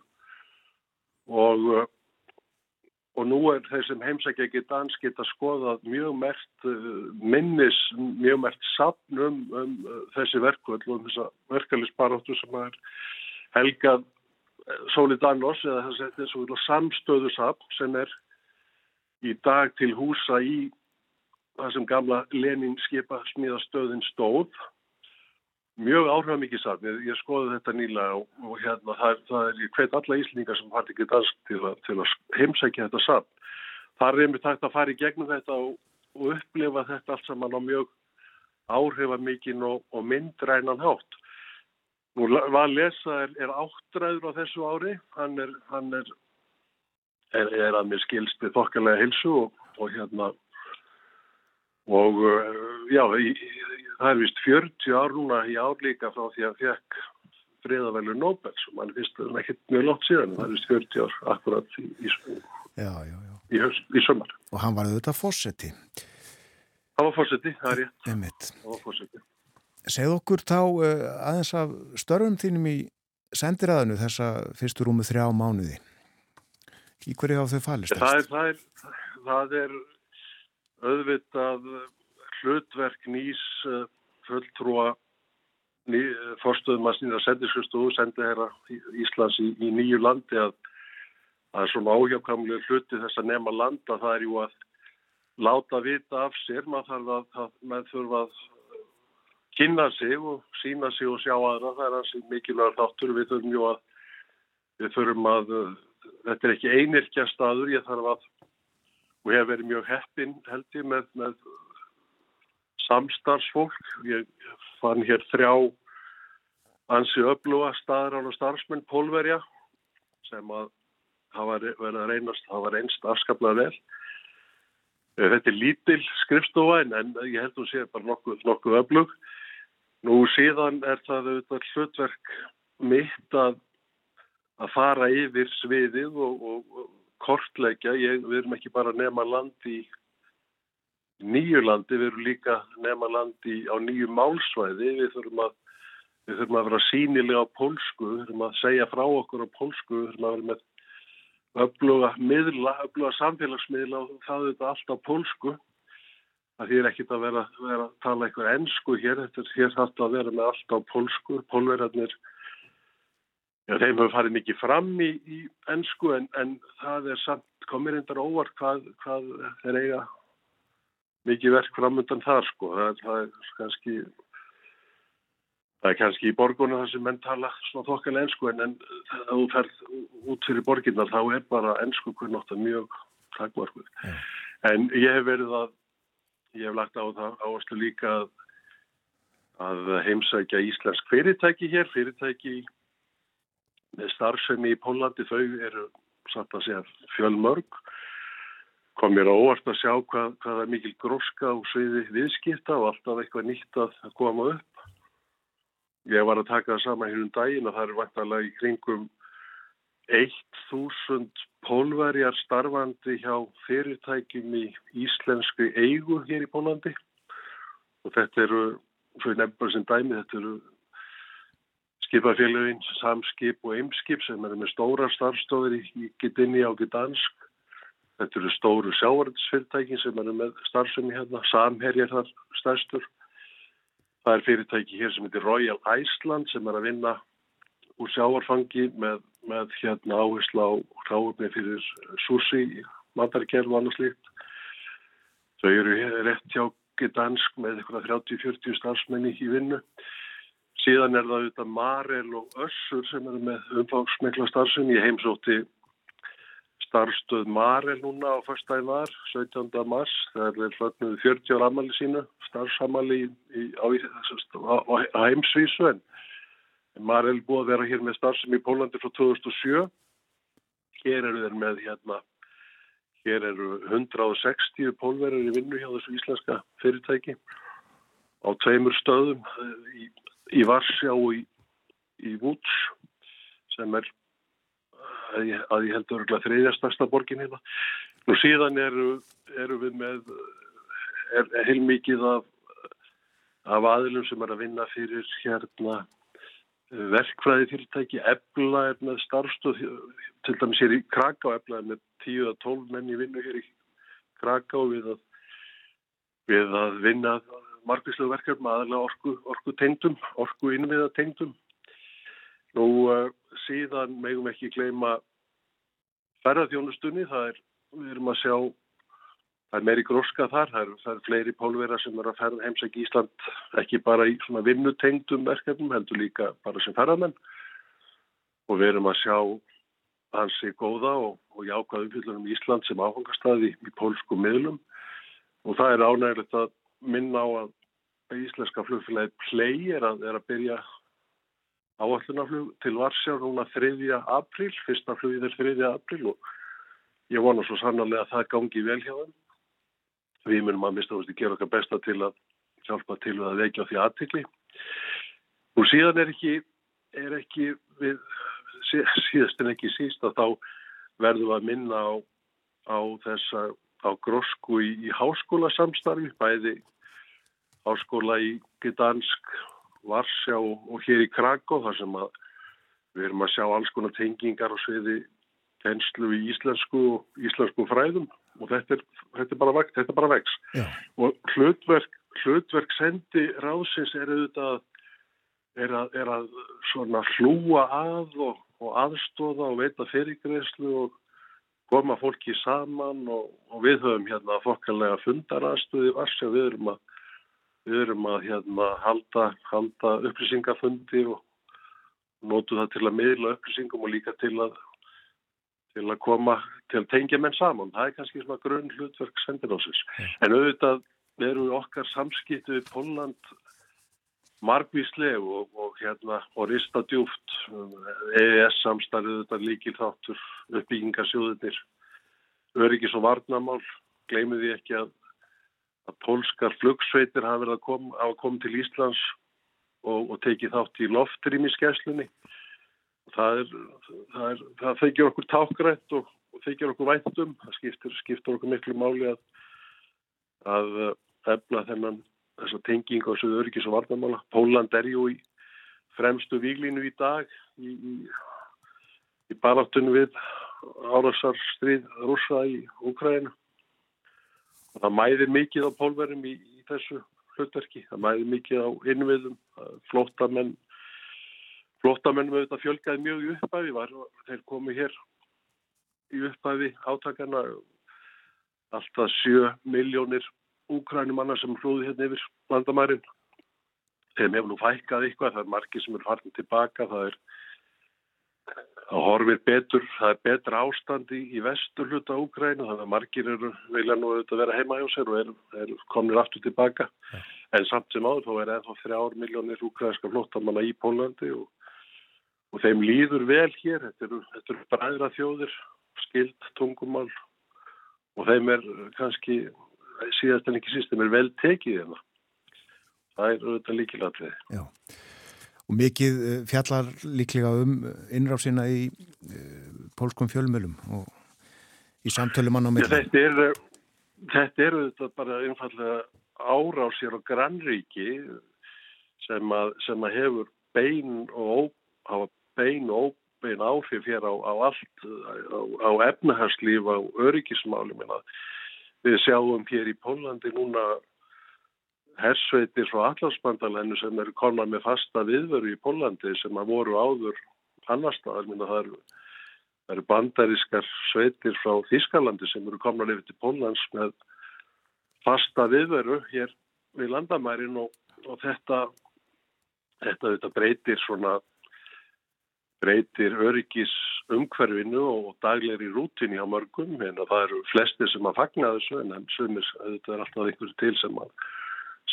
og og nú er þeir sem heimsækja ekki dans geta skoðað mjög mert minnis, mjög mert sapn um, um þessi verkvöld og um þessa verkefælisbaróttu sem er helgað Solidanos eða þessi samstöðu sapn sem er í dag til húsa í það sem gamla Lenin skipa smíðastöðin stóð mjög áhrifamikið satt, ég skoði þetta nýlega og, og hérna það, það er hveit alla íslendingar sem har ekki dansk til, a, til að heimsækja þetta satt. Það er einmitt hægt að fara í gegnum þetta og, og upplifa þetta allt saman á mjög áhrifamikið og, og myndrænan hátt. Nú var lesa er, er áttræður á þessu ári, hann er, hann er, er að mér skilst við þokkalega hilsu og hérna og já, í, það er vist 40 ár núna í árlíka frá því að fekk friðavelu Nobels og mann finnst það ekki mjög lótt síðan, það er vist 40 ár akkurat í, í, já, já, já. í, í sömar. Og hann var auðvitað fósetti. Það var fósetti, það er rétt. Einmitt. Það var fósetti. Segð okkur þá uh, aðeins af störfum þínum í sendiræðinu þessa fyrstur rúmu þrjá mánuði. Í hverju hafa þau falist? Það er, það er, það er auðvitað hlutverk nýs uh, fulltrúa ný, fórstöðum að snýra sendiskustofu, sendi herra Íslands í, í nýju landi að það er svona áhjákamlega hluti þess að nema landa, það er jú að láta vita af sér, maður þarf að, að maður þurfa að kynna sig og sína sig og sjá aðra, það er hansi mikilvægur þáttur, við þurfum jú að við þurfum að, þetta er ekki einirkja staður, ég þarf að og hef verið mjög heppin held ég með, með samstarfsfólk. Ég fann hér þrjá ansi öfluga staðrán og starfsmenn pólverja sem að hafa verið að reynast, hafa reynst afskaplega vel. Eh, Þetta er lítil skrifstofa en, ég held hún sé bara nokkuð, nokkuð öflug. Nú síðan er það auðvitað hlutverk mitt að, að fara yfir sviðið og, og, og kortleggja. Ég, við erum ekki bara nema land í nýju landi, við erum líka nema land í, á nýju málsvæði. Við þurfum að, við þurfum að vera sínilega á pólsku, við þurfum að segja frá okkur á pólsku, við þurfum að vera með öfluga miðla, öfluga samfélagsmiðla og það er þetta allt á pólsku. Það þýr ekkit að vera, vera að tala eitthvað ennsku hér, þetta er hér þarf að vera með allt á pólsku, pólverjarnir, já þeim hefur farið mikið fram í, í ennsku en, en það er samt komir reyndar óvart hvað, hvað þeir eiga mikið verk framöndan þar sko, það það er kannski, það er kannski í borgunum þar sem menn tala svona þokkalega ennsku en, en þegar þú ferð út fyrir borginnar þá er bara ennsku kunnátt mjög takmarkuð. En ég hef verið að Ég hef lagt á það áherslu líka að, að heimsækja íslensk fyrirtæki hér, fyrirtæki með starfsemi í Pólandi, þau eru satt að segja fjölmörg. Kom mér á óvart að sjá hvað, hvað er mikil gróska og sviði viðskipta og alltaf eitthvað nýtt að koma upp. Ég var að taka það saman hér um daginn og það eru vantarlega í kringum 1000 pólverjar starfandi hjá fyrirtækjum í íslensku eigu hér í Pólandi og þetta eru, svo ég nefn bara sem dæmi, þetta eru skipafélagin, samskip og eimskip sem eru með stóra starfstofir í, Gdyni á Gdansk. Þetta eru stóru sjávarðsfyrirtækin sem eru með starfsemi hérna, samherjar þar stærstur. Það er fyrirtæki hér sem heitir Royal Iceland sem er að vinna úr sjávarfangi með, með hérna áherslu á ráðumni fyrir sushi, matarkerf og annað slíkt. Þau eru rétt hjá Gdansk með eitthvað 30-40 starfsmenni í vinnu. Síðan er það auðvitað Marel og Össur sem eru með umfangsmikla starfsmenni. Ég heimsótti starfstöð Marel núna á fyrstæði var, 17. mars. Það er hlutnuð 40 ára amali sínu, starfsamali á, á, heimsvísu en Marel búið að vera hér með starfsemi í Pólandi frá 2007. Hér eru þeir með hérna, hér eru 160 pólverjar í vinnu hjá þessu íslenska fyrirtæki á tveimur stöðum eh, í, í Varsjá í, í Vúts sem er að ég, að ég held örgulega þriðja stærsta borgin hérna. Nú síðan eru, eru við með er, er heilmikið af, af aðilum sem er að vinna fyrir hérna verkfræði fyrirtæki, ebla er með starfstöð, til dæmis hér í Kraká, ebla er með 10-12 menn í vinnu hér í Kraká við að, við að vinna margvíslega verkefni aðalega orku, orku tengdum, orku innviða tengdum. Nú uh, síðan megum ekki gleyma ferðarþjónustunni, það er, við erum að sjá Það er meiri gróska þar, það eru, það eru fleiri pólverða sem eru að ferða heimsækja Ísland ekki bara í svona vinnutengdum verkefnum, heldur líka bara sem ferðarmenn og við erum að sjá hansi góða og, og jákvæða umfyllunum Ísland sem áfangastæði í pólsku miðlum og það er ánægilegt að minna á að íslenska flugfélagi Play er að, er að byrja áallunaflug til Varsjá núna 3. apríl, fyrsta flugið er 3. apríl og ég vona svo sannarlega að það gangi vel hjá þeim við munum að mista að gera okkar besta til að hjálpa til að vekja á því aðtikli. Og síðan er ekki, er ekki við, síðast en ekki síst að þá verðum að minna á, á þessa á grósku í, í háskóla samstarfi, bæði háskóla í Gdansk, Varsjá og, hér í Krakó þar sem að við erum að sjá alls konar tengingar og sviði kennslu í íslensku og íslensku fræðum og þetta er, þetta er bara, veg, þetta bara vex. Já. Og hlutverk, hlutverk sendi ráðsins er auðvitað er að, er að svona hlúa að og, og aðstóða og veita fyrirgreðslu og koma fólki saman og, og við höfum hérna fokkalega fundaraðstöði varsja, við erum að við erum að hérna halda, halda upplýsingafundi og nótu það til að miðla upplýsingum og líka til að til að koma til að tengja menn saman. Það er kannski svona grunn hlutverk sendinásis. En auðvitað eru okkar samskiptu við Pólland margvísleg og, og hérna og rista djúft EES samstarfið þetta líkil þáttur uppbyggingarsjóðunir öryggis og varnamál gleymið því ekki að, að pólskar flugsveitir hafa verið að koma, komið til Íslands og, og tekið þátt í loftrýmiskesslunni það það, það þykir okkur tákrætt og, og þykir okkur væntum það skiptir, skiptir okkur miklu máli að að efna þennan þessa tenging á söðu öryggis og varnamála. Póland er jú í fremstu výlínu í dag í, í, í baráttunum við árasarstrið rúsa í Úkræðinu. Það mæðir mikið á pólverum í, í þessu hlutverki. Það mæðir mikið á innviðum. Flóttamenn flóttamennum auðvitað fjölgaði mjög í upphæfi. Var, þeir komu hér í upphæfi átakana alltaf 7 miljónir úkrænumanna sem hlúði hérna yfir landamærin. Þeim hefur nú fækkað eitthvað, það er margir sem er farin tilbaka, það er það horfir betur, það er betra ástand í, vestur hluta Úkrænu, þannig að margir eru vilja nú auðvitað vera heima hjá sér og eru, eru komnir aftur tilbaka. Ja. En samt sem áður þá er eða þrjár miljónir úkrænska flottamanna í Pólandi og, og þeim líður vel hér, þetta eru, þetta eru bræðra þjóðir, skild, tungumál og þeim er kannski síðast en ekki síst, þeim er vel tekið hérna. Það er auðvitað líkilatrið. Já, og mikið eh, fjallar líklega um innráfsina í uh, pólskum fjölmjölum og í samtölu mann á milli. Þetta er, þetta er auðvitað bara einfallega árásir og grannríki sem að, sem að hefur bein og hafa bein og óbein áhrif hér á, á allt, á, á efnahagslíf, á að Við sjáum hér í Pólandi núna hersveitir frá allarsbandalennu sem eru konar með fasta viðveru í Pólandi sem að voru áður annar staðar. Það eru, eru bandarískar sveitir frá Þískalandi sem eru konar yfir til Pólans með fasta viðveru hér við landamærin og, og þetta, þetta, þetta breytir svona breytir öryggis umhverfinu og daglegri rútinni á mörgum en það eru flesti sem að fagna þessu en sumir, þetta er alltaf einhversu til sem að,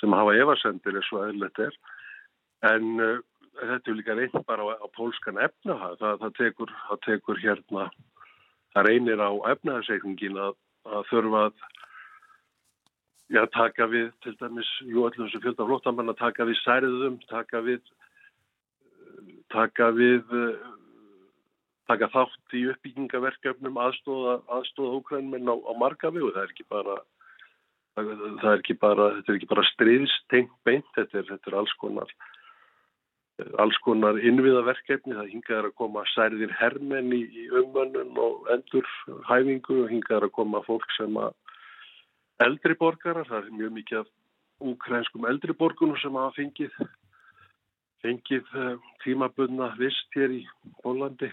sem hafa evasendir eins og eðlert er. En uh, þetta er líka reynd bara á, á pólskan efna það, það, tekur, það tekur hérna það reynir á efnaðarsreikningin að, að þurfa að já, taka við til dæmis, jú öllum sem fjölda flóttamann að taka við særðum, taka við taka við taka þátt í uppbyggingaverkefnum aðstóða, aðstóða ókrænmenn á, á marga við og það er ekki bara það er ekki bara, þetta er ekki bara stríðstengt beint, þetta er, þetta er alls konar alls konar innviðaverkefni, það hingaður að koma særðir hermenn í, í umönnum og endur hæfingu og hingaður að koma fólk sem að eldri borgarar, það er mjög mikið af úkrænskum eldri borgunum sem hafa fengið fengið uh, tímabunna vist hér í Pólandi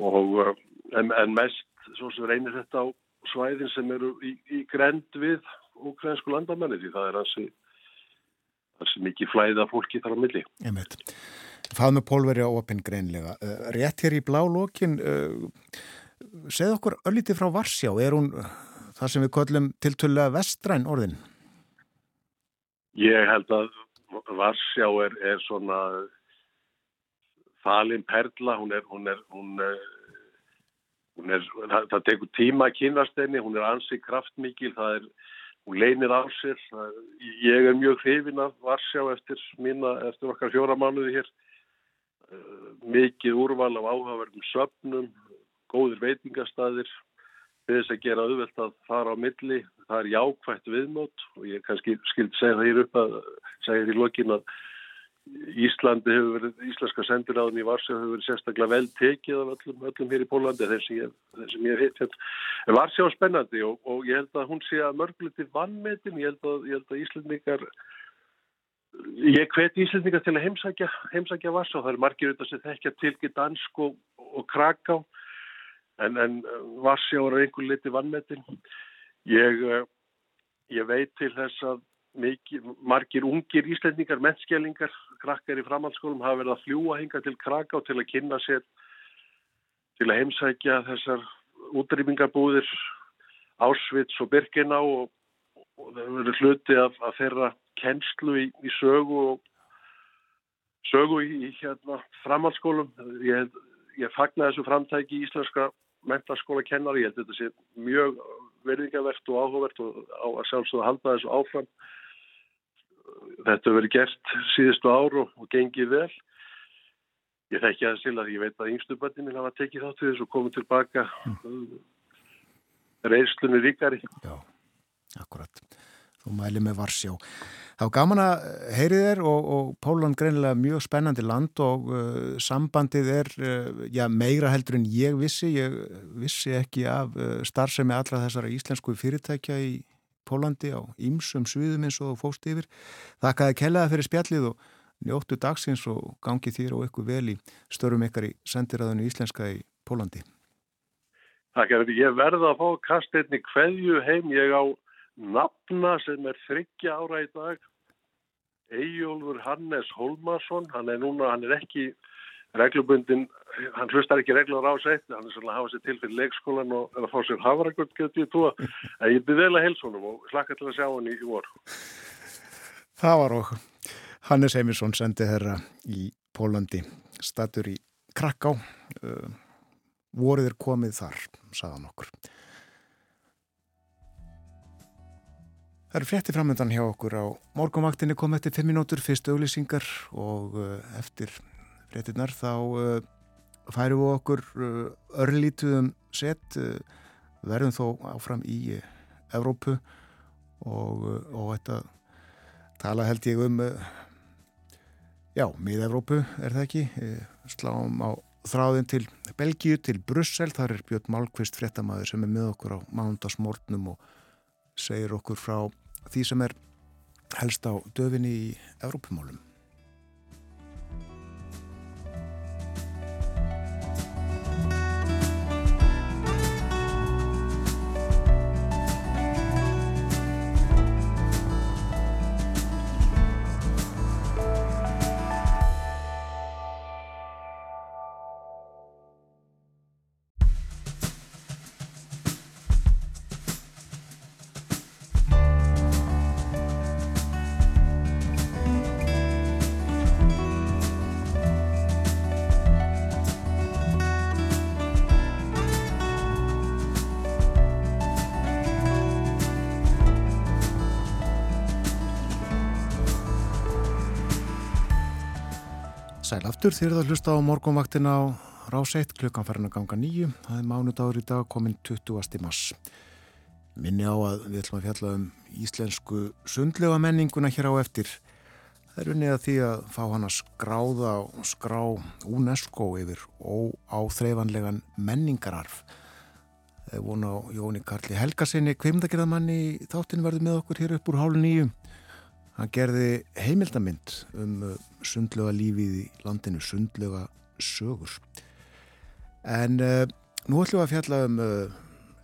og uh, en, en mest svo sem reynir þetta á svæðin sem eru í, í grend við ukrainsku landamenni því það er hansi, mikið flæða fólki þar á milli. Það með pólveri á opinn greinlega. Uh, rétt hér í blá lókin segð okkur öllítið frá Varsjá er hún það sem við kollum tiltölulega vestræn orðin? Ég held að Varsjá er, er svona falin perla, hún er, hún er, hún er, hún er það, það tekur tíma að kynast henni, hún er ansið kraftmikil, það er, hún leinir á sér, það, ég er mjög hrifin af Varsjá eftir mína, eftir okkar fjóra mánuði hér, mikið úrval af áhugaverðum söpnum, góðir veitingastæðir, við þess að gera auðvelt að fara á milli, það er jákvægt viðmót og ég kannski skildi segja það hér upp að segja því lokin að Íslandi hefur verið, íslenska sendiráðin í Varsjá hefur verið sérstaklega vel tekið af öllum, öllum hér í Pólandi þeir sem ég, ég hitt hérna. Varsjá er spennandi og, og ég held að hún sé að mörgluti vannmetin, ég held að, ég held að Íslandingar ég hveti Íslandingar til að heimsækja heimsækja Varsjá, það er margir auðvitað sem þekkja til Dansk og, og Kraká en, en Varsjá er einhver liti vannmetin ég, ég veit til þess að mikið, margir ungir íslendingar, mennskjælingar, krakkar í framhaldsskólum hafa verið að fljúa hinga til Kraká til að kynna sér, til að heimsækja þessar útrýmingabúðir Ásvits og Birkená og, og það hefur verið hluti af, af þeirra kennslu í, í sögu og sögu í, í hérna framhaldsskólum. Ég, ég fagna þessu framtæki í íslenska mentaskóla kennari. Ég held þetta sé mjög verðingavert og áhugavert og að sjálfsögða halda þessu áfram. Þetta hefur verið gert síðustu ár og, og gengið vel. Ég þekki aðeins til að ég veit að yngstu bönni minn hafa tekið þátt við þessu og komið tilbaka mm. reynslunni ríkari. Já, akkurat. Þú mæli með Varsjá. Það var gaman að heyri þér og, og Póland greinilega mjög spennandi land og uh, sambandið er uh, já, meira heldur en ég vissi. Ég vissi ekki af uh, starfsemi allra þessara íslensku fyrirtækja í Pólandi á ýmsum sviðum eins og fóst yfir. Þakkaði kellaði fyrir spjallið og njóttu dagsins og gangi þér og ykkur vel í störum ykkar í sendiræðinu íslenska í Pólandi. Takk er þetta. Ég verða að fá kastinni hverju heim ég á nafna sem er þryggja ára í dag. Eyjólfur Hannes Holmarsson, hann er núna, hann er ekki reglubundin, hann hlustar ekki reglur á sett, hann er svolítið að hafa sér til fyrir leikskólan og er að fá sér hafragöld getur ég tóa, en [laughs] ég byrði vel að helsa honum og slakka til að sjá hann í, í vor. Það var okkur. Hannes Heimisson sendi herra í Pólandi, statur í Krakká, uh, voruð er komið þar, saðan okkur. Það eru frétti framöndan hjá okkur á morgunvaktinni kom eftir 5 minútur fyrst auglýsingar og uh, eftir fréttinnar þá uh, færum við okkur uh, örlítuðum sett verðum þó áfram í Evrópu og, og þetta tala held ég um já, mið-Evrópu er það ekki sláum á þráðin til Belgíu, til Brussel þar er Björn Málkvist fréttamaður sem er með okkur á mándagsmórnum og segir okkur frá því sem er helst á döfinni í Evrópumálum. Sæl aftur þér það hlusta á morgunvaktina á ráseitt klukkan farin að ganga nýju. Það er mánudagur í dag komin 20. mars. Minni á að við ætlum að fjalla um íslensku sundlega menninguna hér á eftir. Það er unnið að því að fá hann að skráða og skrá UNESCO yfir óáþreifanlegan menningararf. Það er vona á Jóni Karli Helgarsinni, kvimdagerðamanni þáttin verður með okkur hér upp úr hálun nýju. Hann gerði heimildamind um uh, sundlega lífið í landinu, sundlega sögur. En uh, nú ætlum við að fjalla um uh,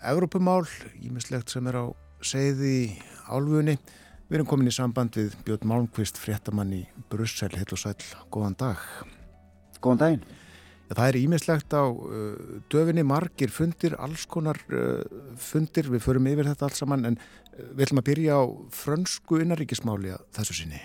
Evrópumál, ímislegt sem er á segði álfunni. Við erum komin í samband við Björn Malmqvist, fréttamann í Brussel, heil og sæl, góðan dag. Góðan daginn. Já, það er ímislegt á uh, döfinni, margir fundir, alls konar uh, fundir, við förum yfir þetta alls saman, en við ætlum að byrja á frönsku innaríkismáli að þessu sinni.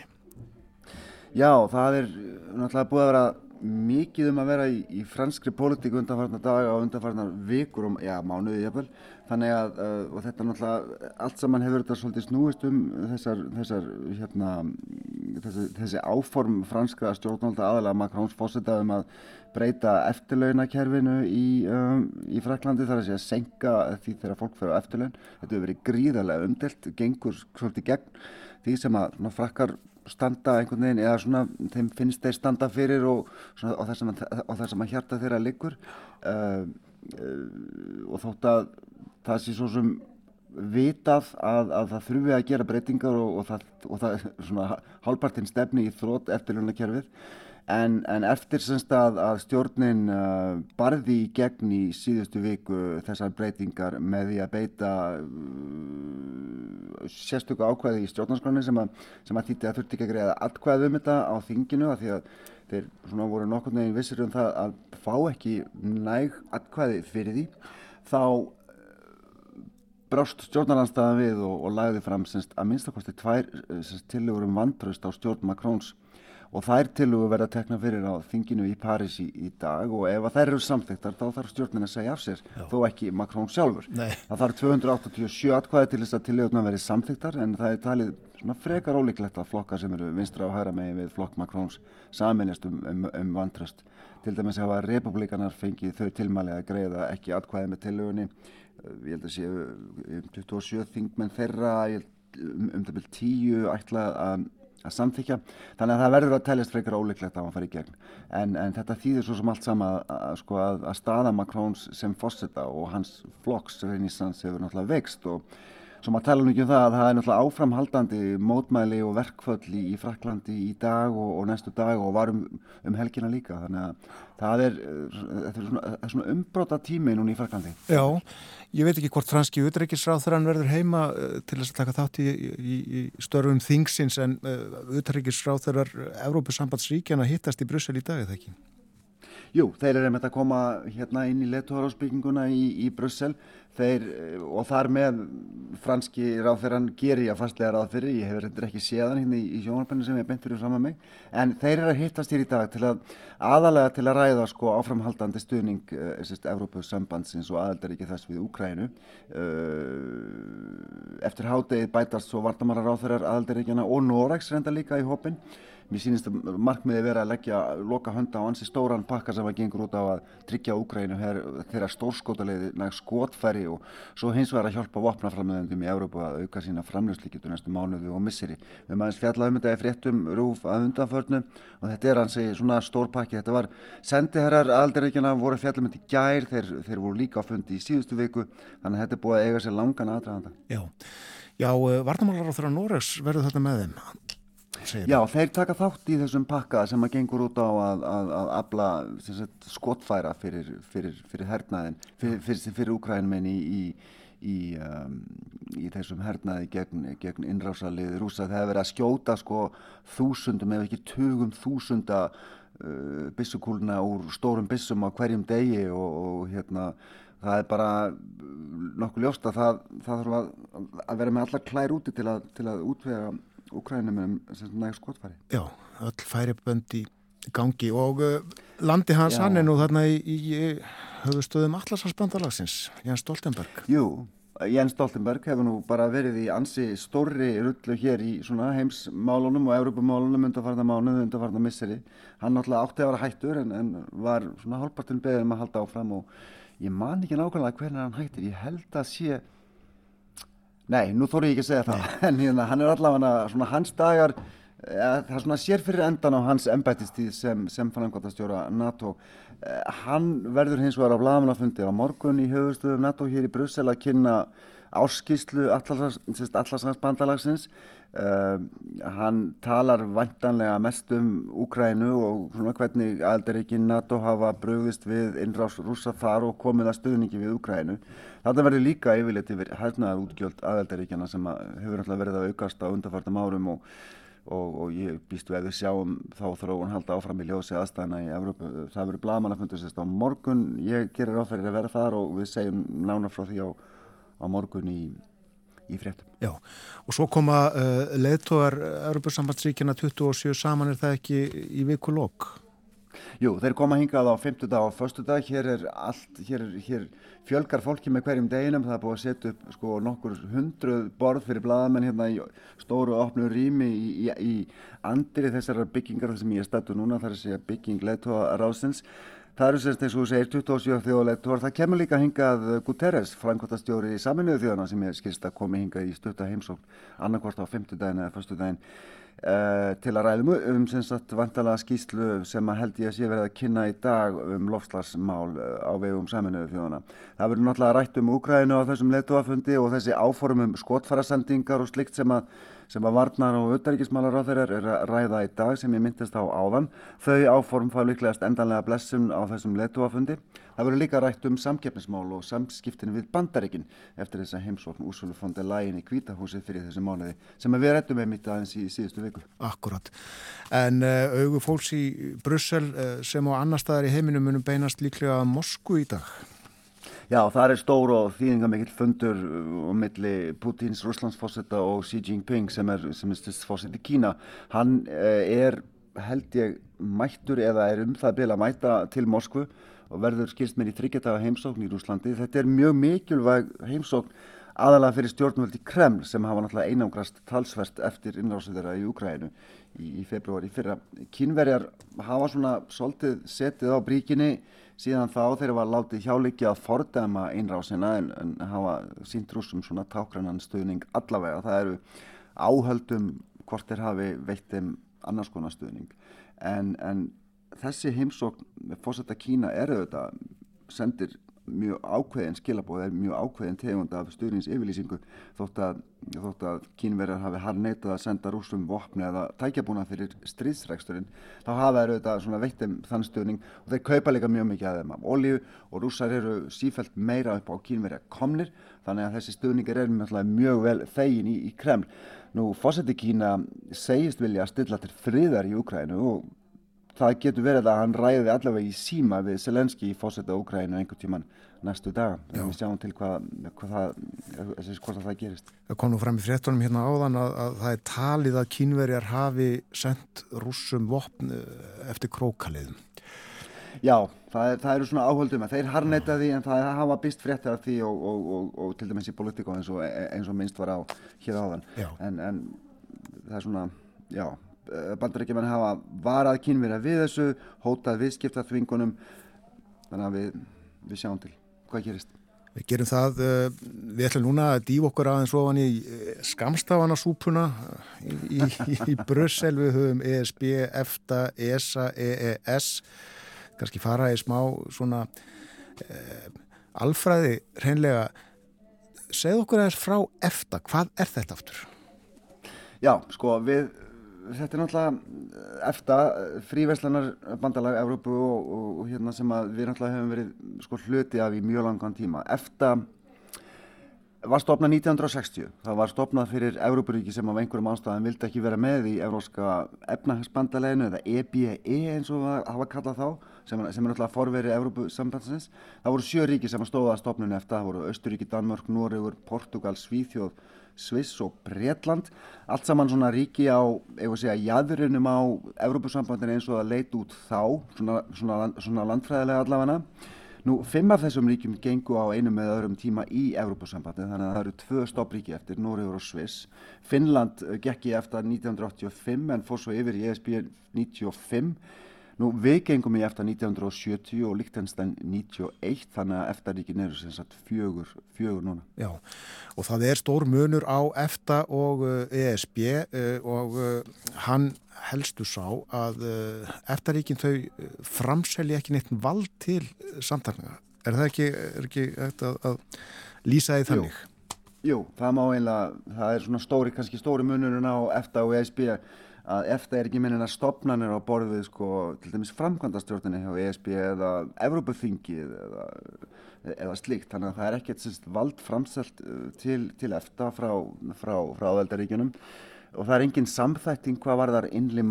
Já, það er náttúrulega búið að vera mikið um að vera í, í franskri pólitíku undanfarnar daga og undanfarnar vikur og já, mánuði jafnvel. Þannig að, uh, þetta náttúrulega, allt saman hefur þetta svolítið snúist um þessar, þessar, hérna, þessi, þessi áform franska stjórnálda aðalega Macróns fósita um að breyta eftirlaunakerfinu í, um, í Fraklandi þar að segja að senka því þegar fólk fyrir á eftirlaun. Þetta hefur verið gríðarlega umdelt, gengur svolítið gegn því sem að ná, frakkar standa einhvern veginn eða svona þeim finnst þeir standa fyrir og, svona, og, það, sem að, og það sem að hjarta þeirra liggur uh, uh, og þótt að það sé svo sem vitað að, að það þurfi að gera breytingar og, og það, það hálpartinn stefni í þrótt eftirlunarkerfið En, en eftir semst að, að stjórnin uh, barði í gegn í síðustu viku þessar breytingar með því að beita uh, sérstöku ákvæði í stjórnarskráni sem að, sem að þýtti að þurfti ekki að greiða atkvæði um þetta á þinginu að því að þeir svona voru nokkur neginn vissir um það að fá ekki næg atkvæði fyrir því. Þá brást stjórnaranstæðan við og, og lagði fram semst, að minnstakosti tvær tilugur um vantraust á stjórn Macróns og þær tilugur verða tekna fyrir á þinginu í París í, í dag og ef að þær eru samþyktar þá þarf stjórnin að segja af sér Já. þó ekki Macrón sjálfur. Nei. Það þarf 287 atkvæði til þess að tilugurna verið samþyktar en það er talið svona frekar ólíklegt að flokkar sem eru vinstra og hæra megin við flokk Macróns saminist um, um, um vantraust. Til dæmis hafa republikanar fengið þau tilmæli að greiða ekki atkvæði með tilugunni. Ég held að séu um 27 þingmenn þeirra, um, um það byrjum 10 ætlað að að samþykja, þannig að það verður að teljast frekar ólíklegt að hann fari í gegn. En, en þetta þýðir svo sem allt sama að, sko, að, að staða Macróns sem fósita og hans flokks reynissans hefur náttúrulega vext og svo maður tala nú ekki um það að það er náttúrulega áframhaldandi mótmæli og verkföll í, í Fraklandi í dag og, og næstu dag og var um, helgina líka þannig að það er, er svona, er svona umbróta tími núna í Fraklandi Já, ég veit ekki hvort franski utreikisráþurann verður heima uh, til þess að taka þátt í, í, í störfum þingsins en uh, utreikisráþurar Evrópusambandsríkjana hittast í Brussel í dag eða ekki? Jú, þeir eru með að koma hérna inn í letuharásbygginguna í, í Brussel. Þeir, eh, og þar með franski ráðferðan gerir ég að fastlega ráð fyrir, ég hefur reyndar ekki séðan hérna í, í sjónarpennu sem ég beint fyrir fram að mig en þeir eru að hittast hér í dag til að aðalega til að ræða sko áframhaldandi stuðning uh, Evrópusambandsins og aðaldaríki þess við Úkrænu uh, eftir hádegið bætast svo vartamara ráðferðar aðaldaríkjana og Noregs reynda líka í hópin Mér sýnist að markmiði verið að leggja loka hönda á ansi stóran pakka sem að gengur út á að tryggja Úkrænu þeirra stórskótaleiði næg skotfæri og svo hins vegar að hjálpa vopnaframöðendum í Európa að auka sína framljóslíkitur næstu mánuðu og misseri. Við maður fjallað um þetta í fréttum rúf að undanförnu og þetta er hansi svona stór pakki. Þetta var sendiherrar aldiríkjana voru fjallum þetta í gær, þeir, þeir voru líka á fundi í síðustu viku þannig að þetta er búið að eiga sér langan aðdraðanda. Já, Já varnamálar á þeirra Noregs verður þetta með þeim? Já, þeir taka þátt í þessum pakka sem að gengur út á að, að, að abla sagt, skotfæra fyrir, fyrir, fyrir hernaðin, fyrir, fyrir, fyrir Ukrænum í, í, í, um, í þessum hernaði gegn, gegn innrásalið rúsa. Það hefur verið að skjóta sko þúsundum ef ekki tugum þúsunda uh, byssukúluna úr stórum byssum á hverjum degi og, og hérna það er bara nokkuð ljóst að það, það þarf að, að vera með allar klær úti til að, til að útvega Úkrænum um næg skotfæri. Já, öll færibönd í gangi og uh, landi hans Já. hann er nú þarna í, í, höfustöðum Allarsvarsbandalagsins, Jens Stoltenberg. Jú, Jens Stoltenberg hefur nú bara verið í ansi stórri rullu hér í heimsmálunum og Evrópumálunum undarfarna mánuð, undarfarna misseri. Hann náttúrulega átti að vera hættur en, en var svona hálpartinn beðið um að halda áfram og ég man ekki nákvæmlega hvernig hann hættir. Ég held að sé Nei, nú þóru ég ekki að segja það, en hérna, hann er allavega svona hans dagar, ja, það er svona sér fyrir endan á hans embættistíð sem, sem framkvæmtastjóra NATO. Eh, hann verður hins vegar á blaðmannafundi á morgun í höfustöðum NATO hér í Brussel að kynna áskýslu allarsvarsbandalagsins. Uh, hann talar vantanlega mest um Úkrænu og svona hvernig aðaldaríkin NATO hafa bröðist við innrás rúsa þar og komið að stuðningi við Úkrænu. Þetta verður líka yfirleitt yfir hernaðar útgjöld aðaldaríkjana sem að hefur náttúrulega verið að aukast á undarfartum árum og, og, og ég býstu ef við sjáum þá þróun halda áfram í ljósi aðstæðina í Evrópu. Það verður blamanafundið sérst á morgun. Ég gerir áferðir að vera þar og við segjum nána frá því á, á morgun í í fréttum. Já, og svo koma uh, leðtóðar Europasambandsríkjana 27 saman er það ekki í viku lok? Jú, þeir koma hingað á 50 dag og förstu dag, hér er allt, hér, hér fjölgar fólki með hverjum deginum, það er búið að setja upp sko nokkur hundruð borð fyrir bladamenn hérna í stóru opnu rými í, í, í andri þessar byggingar sem ég er stættu núna, það er að segja bygging leðtóða ráðsins. Það eru sérst eins og segir 27 þjóðleitur, það kemur líka hingað Guterres, framkvæmtastjóri í saminuðu þjóðana sem ég skilst að komi hingað í stutta heimsókn annarkvort á 50 daginn eða förstu daginn uh, til að ræðum um sem sagt vantala skýslu sem að held ég að sé verið að kynna í dag um lofslagsmál á vegum saminuðu þjóðana. Það verður náttúrulega rætt um Úkrænu á þessum leituafundi og þessi áformum skotfarasendingar og slikt sem að sem að varnar og auðaríkismálar á þeirra er að ræða í dag sem ég myndist á áðan. Þau áform fá líklegast endanlega blessun á þessum leituafundi. Það verður líka rætt um samkeppnismál og samskiptin við bandaríkin eftir þess að heimsókn der Leyen í Kvítahúsið fyrir þessi mánuði sem við rættum með mitt aðeins í síðustu viku. Akkurat. En uh, augu fólks í Brussel uh, sem á annar staðar í heiminum munum beinast líklega Moskú í dag? Já, það er stór og þýðingamikill fundur á milli Putins Rúslandsfósetta og Xi Jinping sem er, sem er fósett í Kína. Hann eh, er, held ég, mættur eða er um það bil að mæta til Moskvu og verður skilst mér í þryggjataga heimsókn í Rúslandi. Þetta er mjög mikilvæg heimsókn aðalega fyrir stjórnvöld í Kreml sem hafa náttúrulega einangrast talsvert eftir innrásu þeirra í Úkræðinu í, í februari fyrra. Kínverjar hafa svona svolítið setið á bríkinni síðan þá þeir var látið hjáleiki að fordæma einrásina en, en hafa sínt rúsum svona tákranan stuðning allavega. Það eru áhöldum hvort þeir hafi veitt þeim annars konar stuðning. En, en þessi heimsókn fórsetta Kína er auðvitað sendir mjög ákveðin skilabóð er mjög ákveðin tegund af stuðnins yfirlýsingu þótt að, þótt að kínverjar hafi har neitað að senda rúsum vopni eða tækjabúna fyrir stríðsregsturinn þá hafa þeir auðvitað svona veittum þann stuðning og þeir kaupa líka mjög mikið af þeim af olju og rússar eru sífælt meira upp á kínverja komnir þannig að þessi stuðningar er mjög vel þegin í, í Kreml. Nú fósetti Kína segist vilja að stilla til friðar í Ukrænu og það getur verið að hann ræði allavega í síma við Selenski í fósetta Úkrænu einhver tíman næstu daga. En við sjáum til hvað, hvað það, hvort það gerist. Það kom nú fram í fréttunum hérna áðan að, að það er talið að kínverjar hafi sendt rússum vopn eftir krókaliðum. Já, það, er, það eru svona áhöldum að þeir harneta því en það hafa býst fréttir af því og, og, og, og til dæmis í politíku eins, eins og minnst var á hér áðan. En, en það er svona, já bandarækjumenn hafa varað kynverja við þessu, hótað viðskipta þvingunum þannig að við, við sjáum til hvað gerist. Við gerum það, við ætlum núna að dýfa okkur aðeins ofan í skamstafanarsúpuna í, í, í, í Brussel, við höfum ESB, EFTA, ESA, EES kannski fara í smá svona eh, alfræði reynlega segð okkur aðeins frá EFTA, hvað er þetta aftur? Já, sko við þetta er náttúrulega efta fríverslanar bandalag Evrópu og, og, og hérna sem við náttúrulega hefum verið sko hluti af í mjög langan tíma. Efta var stopnað 1960. Það var stopnað fyrir Evrópuríki sem af einhverjum ástæðan vildi ekki vera með í Evróska efnahagsbandaleginu eða EBE eins og það hafa kallað þá sem, sem er náttúrulega forverið Evrópusambandsins. Það voru sjö ríki sem stóða að stopnunu eftir. Það voru Östuríki, Danmörk, Noregur, Portugal, Svíþjóð Sviss og Breitland allt saman svona ríki á segja, jæðurinnum á Evrópusambandin eins og það leit út þá svona, svona, svona landfræðilega allavega nú fimm af þessum ríkjum gengu á einum með öðrum tíma í Evrópusambandin þannig að það eru tvö stoppríki eftir Nóriður og Sviss. Finnland gekk í eftir 1985 en fór svo yfir í ESB 95 Nú við gengum í eftir 1970 og Líktenstein 91 þannig að eftirríkin eru sem sagt fjögur, fjögur núna. Já og það er stór munur á EFTA og ESB uh, e uh, og uh, hann helstu sá að eftirríkin þau framselji ekki neitt vald til samtalninga. Er það ekki, er ekki að, að lýsa því þannig? Jú, jú, það má einlega, það er svona stóri, kannski stóri munurinn á EFTA og ESB að að eftir er ekki minna stopnarnir á borðið sko, til dæmis framkvæmdastjórnini hjá ESB eða Evrópaþingið eða, eða slíkt. Þannig að það er ekkert vald framselt uh, til, til eftir frá, frá, frá aðeldaríkjunum og það er engin samþætting hvað var þar innri,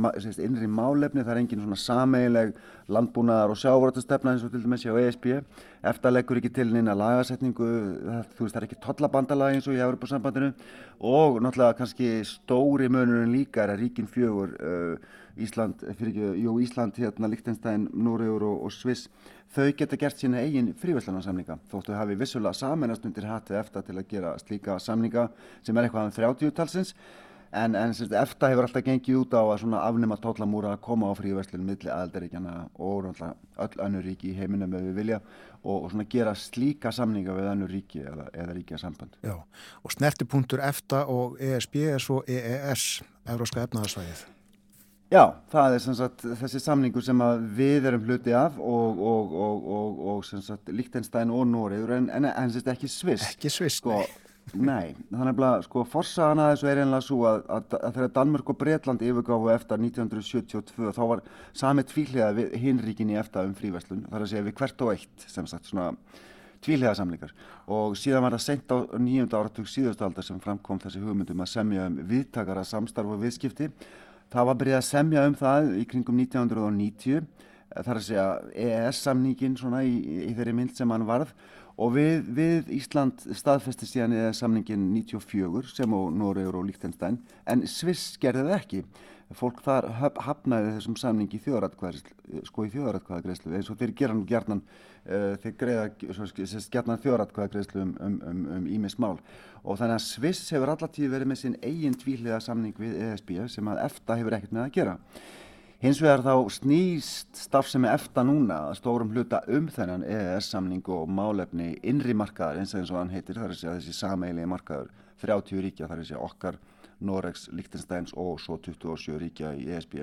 innri málefni, það er engin svona sameileg landbúnaðar og sjávortastefna eins og til dæmis hjá ESB eftir leggur ekki til neina lagasetningu það, þú veist það er ekki tollabandalagi eins og í Európa-sambandinu og náttúrulega kannski stóri mönurinn líka er að ríkin fjögur uh, Ísland, fyrir ekki, jú Ísland hérna Líktenstein, Núriður og, og Sviss þau geta gert sína eigin frívæslanarsamninga þóttu hafi vissulega saminast undir hattu eftir til að gera slíka samninga sem er eitthvað um 30 talsins en, en semst, EFTA hefur alltaf gengið út á að afnema tóllamúra að koma á fríverslun milli aðaldaríkjana og öll önnur ríki í heiminum ef við vilja og, og gera slíka samninga við önnur ríki eða, eða ríkja samband. Já, og snertipunktur EFTA og ESB er svo EES, Európska efnaðarsvæðið. Já, það er sagt, þessi samningur sem við erum hluti af og, og, og Líktenstein og Nóriður en, en, en ekki Sviss. Ekki Sviss, sko, nei. Nei, þannig að sko forsaðan að þessu er einlega svo að, að, að þegar Danmörk og Breitland yfirgáfu eftir 1972 þá var sami tvíhliða við hinríkinni eftir um fríverslun þar að segja við hvert og eitt sem sagt svona tvíhliða samlingar og síðan var það sent á nýjönda áratug síðustaldar sem framkom þessi hugmyndum að semja um viðtakara samstarf og viðskipti. Það var byrjað að semja um það í kringum 1990 þar að segja EES samningin svona í, í þeirri mynd sem hann varð og við, við Ísland staðfesti síðan eða samningin 94 sem og Noregur og Liechtenstein en Sviss gerði það ekki. Fólk þar hafnaði þessum samningi í þjóðaratkvæðagreyslu sko í þjóðaratkvæðagreyslu eins og þeir gera nú gjarnan uh, þeir greiða sem sagt, gjarnan þjóðaratkvæðagreyslu um, um, um, um ímis mál. Og þannig að Sviss hefur allatíð verið með sinn eigin tvíhliða samning við ESB sem að EFTA hefur ekkert með að gera Hins vegar þá snýst starfsemi EFTA núna að stórum hluta um þennan EES-samning og málefni innri markaðar eins og eins og hann heitir, það er þessi sameilegi markaður 30 ríkja, það er segja okkar, Noregs, Liechtensteins og svo 27 ríkja í ESB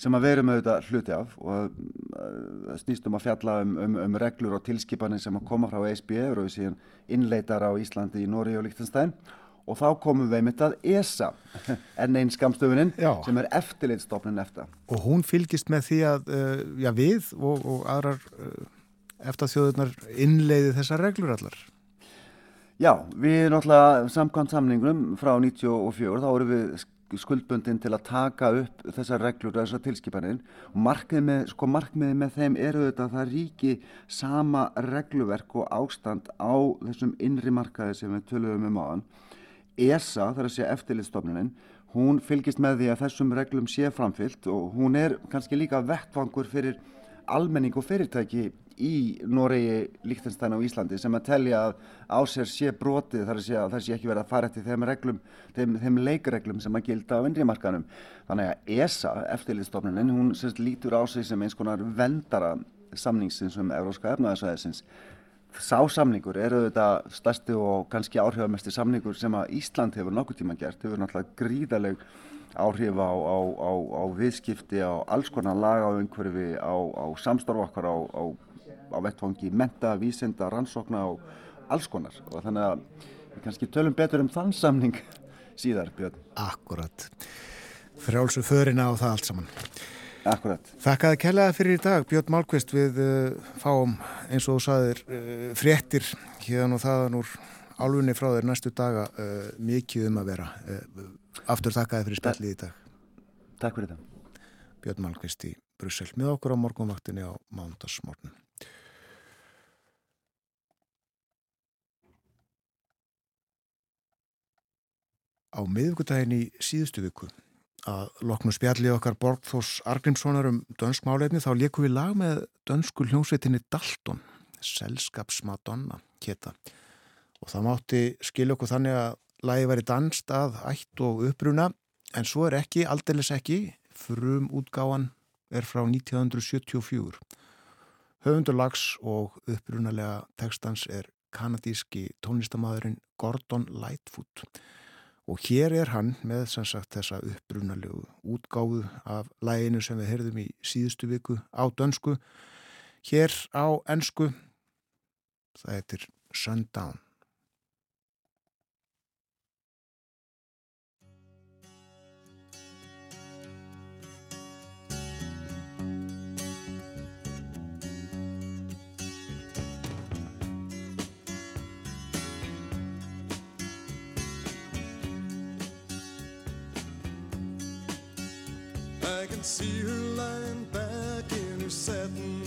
sem að verum auðvitað hluti af og uh, snýst um að fjalla um, um, um reglur og tilskipanir sem að koma frá ESB og við síðan innleitar á Íslandi í Noregi og Liechtenstein. og þá komum við einmitt að ESA [laughs] enn einn skamstöfunin sem er eftirlitstofnin EFTA. Og hún fylgist með því að uh, já, við og, og aðrar uh, eftir þjóðurnar innleiði þessar reglur allar. Já, við náttúrulega samkvæmt samningunum frá 94 þá erum við sk- skuldbundin til að taka upp þessar reglur og þessar tilskipanir. Og markmiði með, sko markmiði með þeim eru þetta að það ríki sama regluverk og ástand á þessum innri markaði sem við töluðum um áðan ESA, þar að segja eftirlitstofnunin hún fylgist með því að þessum reglum sé framfyllt og hún er kannski líka vettvangur fyrir almenning og fyrirtæki í Noregi, Líktenstein og Íslandi sem að telja að á sér sé brotið þar að segja að það sé ekki verið að fara eftir þeim reglum, þeim, þeim leikreglum sem að gilda á innrimarkanum. Þannig að ESA, eftirlitstofnunin, hún sérst lítur á sig sem eins konar vendara samningsins um Evróska efnaðarsvæðisins. Sá samningur er auðvitað stærsti og kannski áhrifamesti samningur sem að Ísland hefur nokkuð tíma gert. Hefur náttúrulega gríðaleg áhrif á, á, á, á viðskipti, á alls konar laga á umhverfi, á, samstarf okkar, á vettfangi menta, vísinda, rannsókna og alls konar. Og þannig að við kannski tölum betur um þann samning [laughs] síðar, Björn. Akkurat. Frjálsu förina og það allt saman. Akkurat. Þakkaði kellaði fyrir í dag, Björn Málkvist, við uh, fáum eins og þú saðir uh, fréttir hérna og þaðan úr álfunni frá þér næstu daga uh, mikið um að vera. Aftur þakkaði fyrir spjallið í dag. Takk fyrir þetta. Björn Málkvist í Brussel með okkur á morgunvaktinni á mándagsmorgun. Á miðvikudaginn í síðustu viku að loknu spjalli okkar Borgþós Argrímssonar um dönsk málefni þá leikum við lag með dönsku hljómsveitinni Dalton, Selskapsmadonna keta og það mátti skilja okkur þannig að lagi væri danst að ætt og uppruna en svo er ekki, aldeilis ekki frum útgáan er frá 1974 höfundur lags og upprunalega textans er kanadíski tónlistamæðurinn Gordon Lightfoot og hér er hann með sem sagt þessa upprunalegu útgáfu af læginu sem við heyrðum í síðustu viku á dönsku hér á ensku. Það heitir Sundown can see her lying back in her satin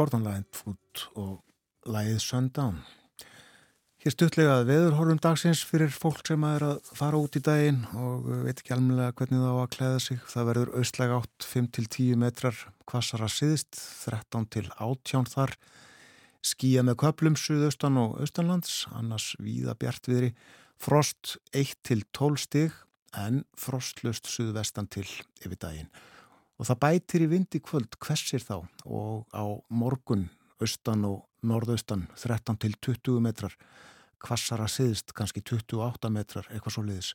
Gordon Lightfoot og lagið Sundown. Hér stuttlega að veðurhorfum dagsins fyrir fólk sem er að fara út í daginn og veit ekki almennilega hvernig það á að klæða sig. Það verður austlega átt 5-10 metrar kvassara síðist, 13 til 18 þar. Skýja með köplum suðaustan og austanlands, annars víða bjartviðri. Frost 1 til 12 stig en frostlust suðvestan til yfir daginn. Og það bætir í vindi kvöld hversir þá og á morgun austan og norðaustan 13 til 20 metrar, kvassara siðst kannski 28 metrar, eitthvað svo liðis.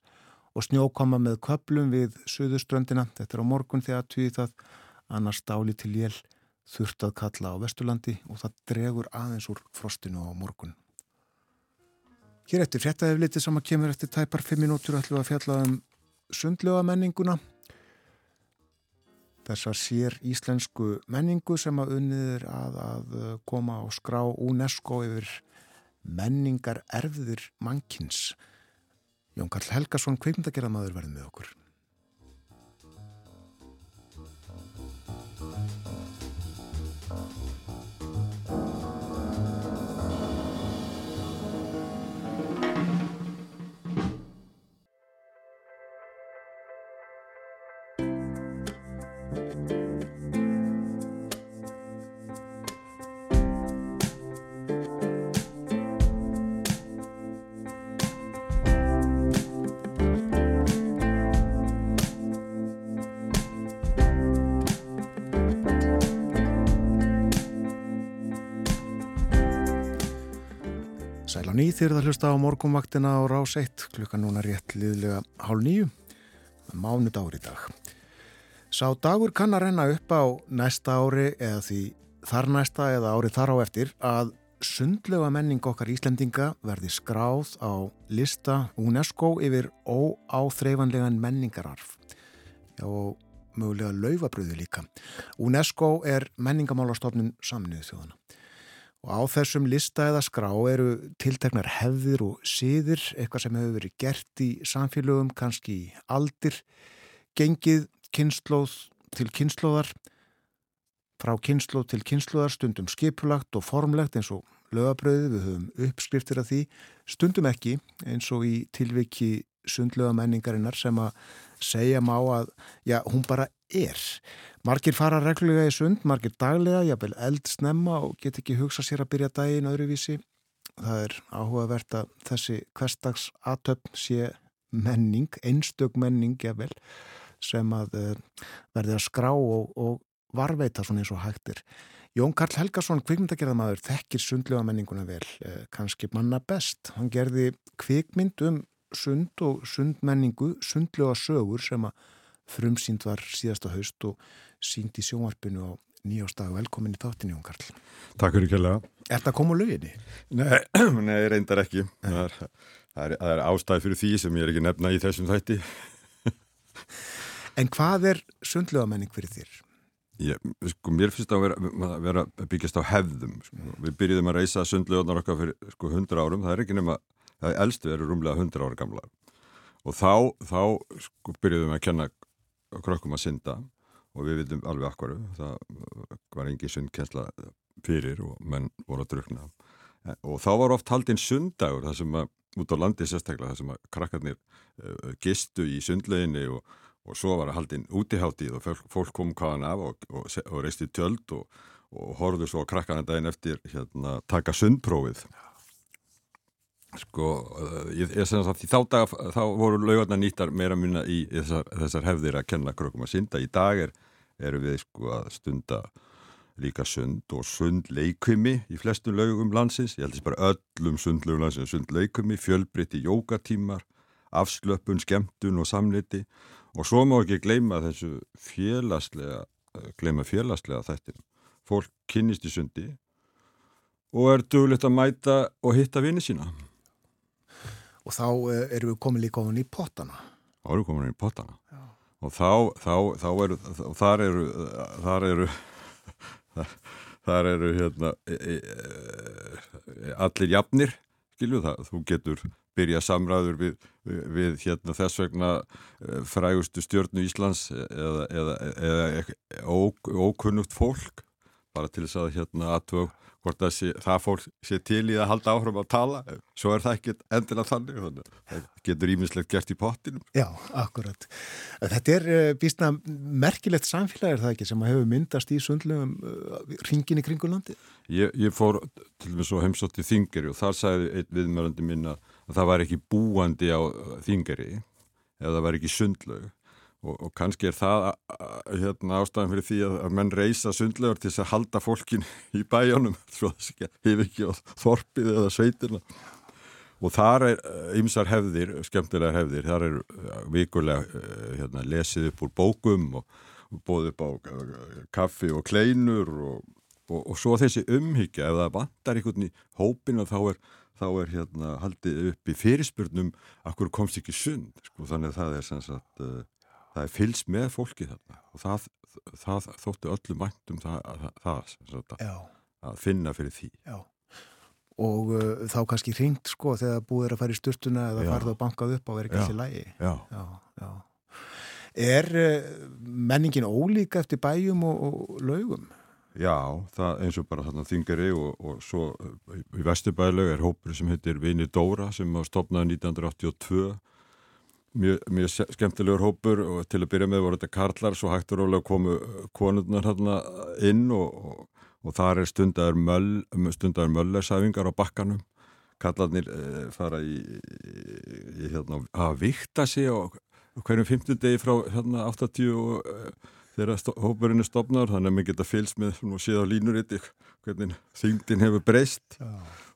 Og snjókoma með köplum við suðuströndina, þetta er á morgun þegar týði það, annars dáli til jél, þurft að kalla á Vesturlandi og það dregur aðeins úr frostinu á morgun. Hér eftir fréttaðefliti sem að kemur eftir tæpar 5 minútur ætlum við að fjalla um sundlega menninguna þessar sér íslensku menningu sem að unnið er að, að koma á skrá UNESCO yfir menningar erfðir mannkins. Jón Karl Helgason, kveikmyndagerðamaður verður með okkur. Ný það hlusta á morgumvaktina á rás 1 klukkan núna rétt liðlega hálf nýju mánudagur í dag. Sá dagur kann að renna upp á næsta ári eða því þar næsta eða ári þar á eftir að sundlega menning okkar Íslendinga verði skráð á lista UNESCO yfir óáþreifanlegan menningararf. Já, og mögulega laufabröðu líka. UNESCO er menningamálastofnun saminuðu þjóðana. Og á þessum lista eða skrá eru tilteknar hefðir og síðir, eitthvað sem hefur verið gert í samfélögum, kannski í aldir, gengið kynnslóð til kynnslóðar, frá kynnslóð til kynnslóðar, stundum skipulagt og formlegt eins og lögabröðu, við höfum uppskriftir af því, stundum ekki eins og í tilviki sundlega menningarinnar sem að segja má að, já, hún bara er. Margir fara reglulega í sund, margir daglega, jafnvel eld snemma og get ekki hugsa sér að byrja daginn öðruvísi. Það er áhugavert að þessi hverstags aðtöfn sé menning, einstök menning jafnvel, sem að uh, verði að skrá og, og varveita svona eins og hægtir. Jón Karl Helgason, kvikmyndagerðamaður, þekkir sundlega menninguna vel, uh, kannski manna best. Hann gerði kvikmynd um sund og sundmenningu, sundlega sögur sem að frumsýnd var síðasta haust og sínd í sjónvarpinu á nýjástag. Velkomin í þáttinni, Jón Karl. Takk fyrir kjærlega. Er þetta að koma á löginni? Nei, [clears throat] nei, reyndar ekki. Það er, það, er, það er ástæð fyrir því sem ég er ekki nefna í þessum þætti. [laughs] En hvað er sundlega menning fyrir þér? Ég, sko, mér finnst það að vera, vera byggjast á hefðum. Sko. Við byrjuðum að reysa sundlegunar okkar fyrir sko 100 árum. Það er ekki nema, það er elstu eru rúmlega 100 ára gamla. Og þá, þá sko, byrjuðum við að kenna krökkum að synda og við vitum alveg akvaru. Það var engin sundkensla fyrir og menn voru að drukna. Og þá var oft haldinn sundagur þar sem að út á landi sérstaklega þar sem að krakkarnir uh, gistu í sundleginni og, og svo var að haldin útiháttíð og fólk, kom hvaðan af og, og, og reisti tjöld og, horfðu svo á krakkarna daginn eftir hérna, taka sundprófið sko, uh, ég, ég sem sagt þá daga þá voru laugarnar nýttar meira minna í þessar, þessar hefðir að kenna krökkum að synda í dag er, erum við sko að stunda líka sund og sundleikumi í flestum laugum landsins, ég held þess bara öllum sundlaugum landsins, sundleikumi, fjölbreytti jókatímar, afslöpun, skemmtun og samliti og svo má ekki gleyma þessu félagslega, eh, gleyma félagslega þættin. Fólk kynnist í sundi og er duglegt að mæta og hitta vini sína. Og þá uh, erum við komin líka ofan í pottana. þá eru komin inn í pottana og þá, þá, þá eru þar eru þar eru þar, eru hérna e, e, e, allir jafnir skilju það, þú getur byrja samræður við, við, við hérna þess vegna e, frægustu stjörnu Íslands eða, eða, eða ók, ókunnugt fólk bara til þess að hérna aðtög hvort að sé, það fólk sé til í að halda áhrum að tala, svo er það ekki endilega þannig, þannig að það getur ímislegt gert í pottinum. Já, akkurat. Þetta er uh, býstna merkilegt samfélag er það ekki sem að hefur myndast í sundlegum uh, ringin í kringu landi. Ég, ég fór til og með svo heimsótt í Þingeri og þar sagði einn viðmörandi minna að það var ekki búandi á Þingeri eða það var ekki sundlaug og, og kannski er það hérna, ástæðan fyrir því að, að menn reysa sundlaugur til þess að halda fólkin í bæjónum hefur [laughs] ekki á þorpið eða sveitina og þar er ymsar hefðir, skemmtilegar hefðir. Þar er vikulega eh, hérna, lesið upp úr bókum og, og bóðið upp á kaffi og kleinur og og, svo þessi umhyggja. Ef það vantar einhvern í hópin og þá er, þá er hérna haldið upp í fyrirspurnum akkur komst ekki sund? Sko, þannig að það er sem sagt uh, það er fylgst með fólki þarna og það, það þóttu öllum væntum það, það, að, að finna fyrir því já. Og uh, þá kannski ringt sko þegar búið er að fara í styrtuna eða farið og bankað upp á er Já. allir lægi. Já, Já, já. Er uh, menningin ólíka eftir bæjum og, og laugum? já það eins og bara þarna þingari og, og svo uh, í Vesturbælaug er hópur sem heitir Vini Dóra sem var stopnað 1982 mjög, se- skemmtilegur hópur og til að byrja með voru þetta karlar svo hægt og rólega komu konurnar hérna inn og, og, og þar er stundaður möll, stundaður möllersæfingar á bakkanum kallarnir e, fara í, í, hérna að vikta sig og hverjum fimmtudegi frá hérna 80 og e, þegar hópurinn er stopnaður þannig að maður geta fylgst með og séð á línuriti hvernig þyngdin hefur breyst Já.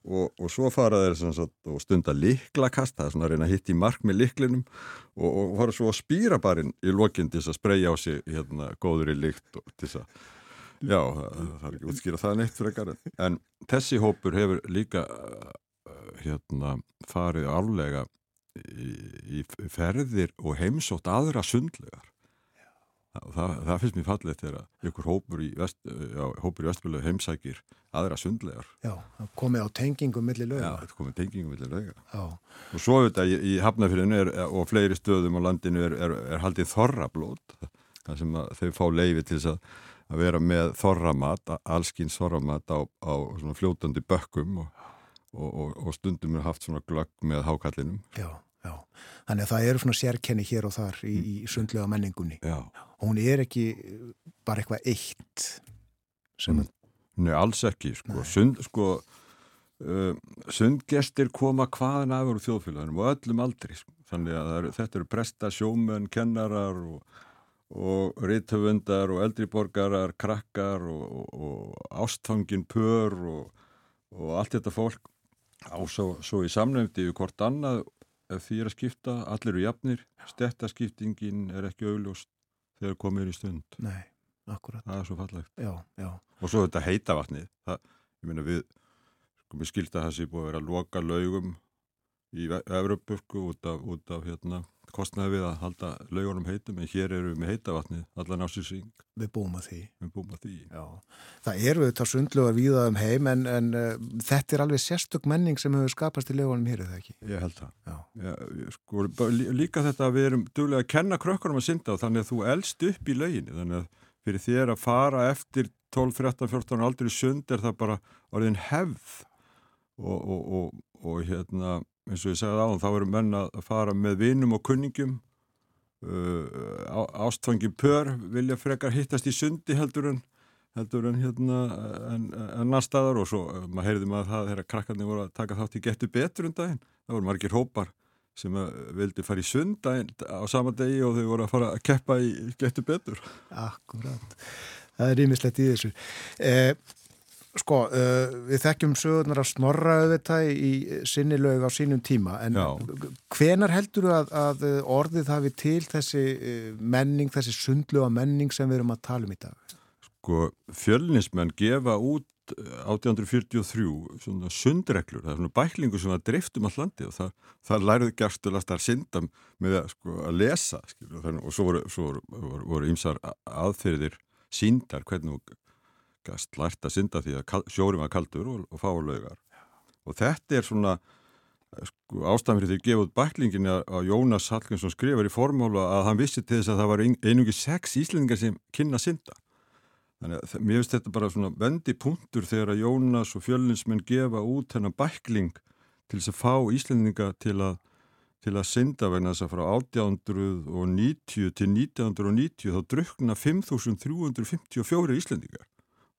Og, og svo fara þeir sagt, og stunda liklakast, það er svona að reyna að hitta í mark með liklinum og, og fara svo að spýra barinn í lokinn til þess að spreyja á sig hérna, góður í lykt og til þess að já, það, er ekki útskýra það neitt frekar en- þessi hópur hefur líka uh, hérna farið alvega í, í ferðir og heimsótt aðra sundlegar það, það finnst mér fallið þegar ykkur hópur í, vest, já, hópur í vestfjölu heimsækir aðra sundlegar Já, það komið á tengingum milli Já, lauga. þetta komið tengingum lauga. Já. Og svo auðvitað í, í Hafnafyrinu er, og fleiri stöðum á landinu er, er, er haldið þorrablót, þar sem að þau fá leifi til þess að, að vera með þorramat, allskins þorramat á, á svona fljótandi bökkum og, og, og, og stundum er haft svona glögg með hákallinum. Já, já. Þannig að það eru svona sérkenni hér og þar í, í sundlega menningunni. Já. Hún er ekki bara eitthvað eitt sem Mm. Nei, alls ekki, sko. Sund, sko uh, sundgestir koma hvaðan af úr þjóðfélagunum og öllum aldri, sko. Þannig að eru, þetta eru presta, sjómenn, kennarar og, og rithöfundar og eldriborgarar, krakkar og, og, og ástfangin pör og, og allt þetta fólk á svo, svo í samnefndi við hvort annað ef því er að skipta, allir eru jafnir, stettaskiptingin er ekki augljóst þegar komið er í stund. Nei, akkurat. Það er svo fallegt. Já, já. Og svo þetta heita vatnið, það, ég meina við, sko mér skilta það sé búið að vera að loka laugum í Evropurku út af, út af hérna, kostnaði við að halda laugunum heitum, en hér eru við með heita vatnið, allan ásýrsing, Við búum að því. við búum að því. Já. Það eru þetta sundlugar víða um heim en, en uh, þetta er alveg sérstök menning sem hefur skapast í legunum hér, eða ekki? Ég held það. Já. Já, sko, líka þetta að við erum duglega að kenna krökkunum að synda og þannig að þú elst upp í lauginni, þannig að fyrir þér að fara eftir 12, 13, 14 aldrei sund er það bara orðin hefð og, og, og, og hérna eins og ég sagði áðan, þá eru menn að fara með vinum og kunningum uh, ástfangi pör vilja frekar hittast í sundi heldur en heldur en hérna en, en næstaðar og svo uh, maður heyrði maður það þegar krakkarnir voru að taka þátt í getur betur um daginn, það voru margir hópar sem uh, vildi fara í sund á sama degi og þau voru að fara að keppa í getur betur. Akkurat, það er rýmislegt í þessu. Eh, Sko, uh, við þekkjum sögurnar að snorra auðvitað í sinni lög á sínum tíma en Já. hvenar heldur þú að, að orðið hafi til þessi uh, menning, þessi sundluga menning sem við erum að tala um í dag? sko fjölnismenn gefa út eh, 1843 svona sundreglur, það er svona bæklingu sem var dreift um all landi og það, það læruðu gerstulast að synda með að, sko, að lesa skilur, þannig, og svo voru, ymsar aðferðir síndar hvernig gast lært að synda því að kal, sjórim var kaldur og, og fáulaugar og þetta er svona sko, ástæðan fyrir því að gefa út bæklingin að, Jónas Hallgrímsson skrifar í formála að hann vissi til þess að það var ein- einungi sex íslendingar sem kynna synda. Þannig að mér finnst þetta bara svona vendi punktur þegar að Jónas og fjölinsmenn gefa út hennar bækling til þess að fá Íslendinga til að, til að synda vegna þess að frá 1890 til 1990 þá drukna 5354 Íslendingar.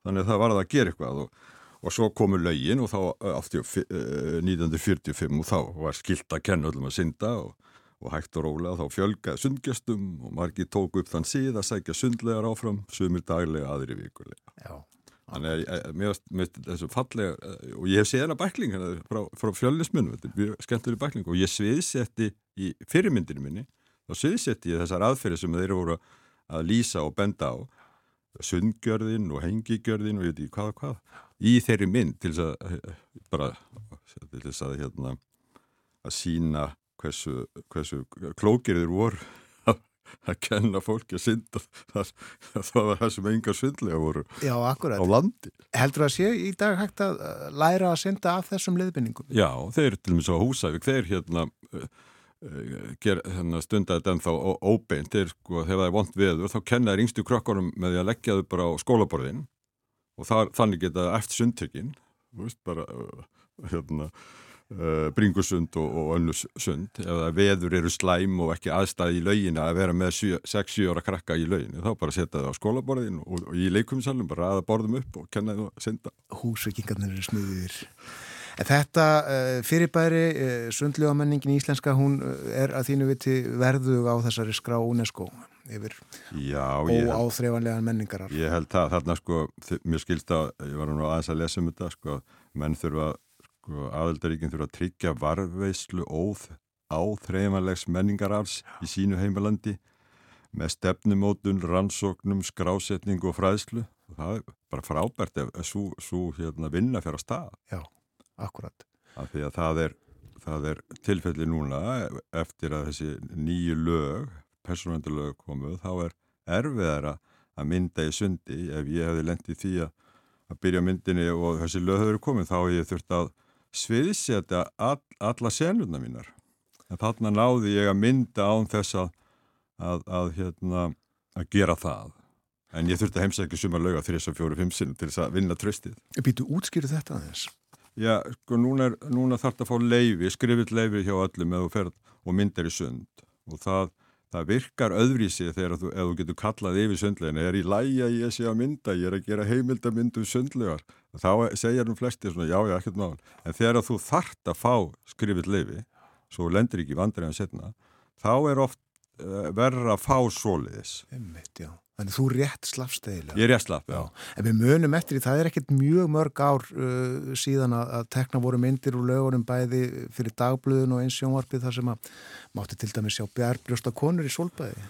Þannig að það var að gera eitthvað og, og svo komu lögin og þá eh, ég eh, 1945 og þá var skilt að kenna öllum að synda og og hægt og rólega þá fjölgaði sundgestum og margir tóku upp þann síð að sækja sundlegar áfram, sumir daglega, aðri vikulega. Já. Þannig að eh, mér finnst þessu fallega, og ég hef séð hana bækling hérna frá, frá er mjög skemmtileg bækling og ég sviðsetti í fyrirmyndinu minni, þá sviðsetti ég þessar aðferði sem þeir voru að lýsa og benda á, sundgjörðin og hengigjörðin og ég veit ekki hvað og hvað, í þeirri mynd til þess að, eh, bara, til þess að hérna, að sína hversu, hversu klókir þeir voru að, kenna fólki að synda það, það var það sem enga svindlega voru Já, á landi. Heldur að sé í dag hægt að uh, læra að synda af þessum leiðbenningum? Já, þeir til dæmis á Húsavík, þeir hérna, uh, ger, hérna stundaði þetta ennþá ó- óbeint, þeir sko, þegar það er vond veður, þá kenna þeir yngstu krökkunum með því að leggja þau bara á skólaborðin og þar, þannig geta eftir sundtökin, bara uh, hérna, uh, bringusund og, og önnur sund, ef það veður eru slæm og ekki aðstæði í laugina að vera með 6-7 ára krakka í lauginu, þá bara setja þau á skólaborðin og, og í leikumsalum bara aða borðum upp og kenna þau að synda. Húsvikingarnir eru smiðir. En þetta uh, fyrirbæri, uh, sundlega menningin íslenska, hún uh, er að þínu viti verðug á þessari skrá UNESCO yfir óáþreifanlegan menningarar. Ég held það, þarna sko, mér skilst að, ég var nú aðeins að lesa um þetta, sko, menn þurfa, sko, aðeldaríkinn þurfa að tryggja varveislu óð áþreifanlegs menningararfs í sínu heimalandi með stefnumótun, rannsóknum, skrásetningu og fræðslu. Og það er bara frábært ef svo, hérna, vinna fyrir að stað. Já, akkurat. Af því að það er, það er tilfelli núna eftir að þessi nýju lög, persónvendulög komuð, þá er erfiðara að mynda í sundi ef ég hefði lendið því að, að byrja myndinni og þessi lög hefur komið þá hef ég þurft að sviðsetja all, alla senuna mínar. En þarna náði ég að mynda án þess að, að, að, hérna, að gera það. En ég þurfti að heimsækja suma lög á 3-4-5 sinn til þess að vinna tröstið. Býtu útskýru þetta aðeins? Já, sko núna, núna þarf það að fá leifi, skrifið leifi hjá öllum eða þú ferð og myndar í sund. Og það, það virkar öðrísi þegar þú, ef þú getur kallað yfir sundlegin er í lægi að ég sé að mynda, ég er að gera heimildamyndu sundlegar, þá segja nú flesti svona já, já, ekkert mál, en þegar þú þart að fá skrifið leifi svo lendir ekki vandræðan setna þá er oft uh, verra að fá svoleiðis. Einmitt, já. Þannig þú rétt slafstegilega. Ég er ég slapp, já. En við munum eftir því, það er ekkert mjög mörg ár uh, síðan að, að tekna voru myndir úr lögunum bæði fyrir dagblöðun og eins sjónvarpið þar sem að mátti til dæmis sjá bjærbrjósta konur í solbæði.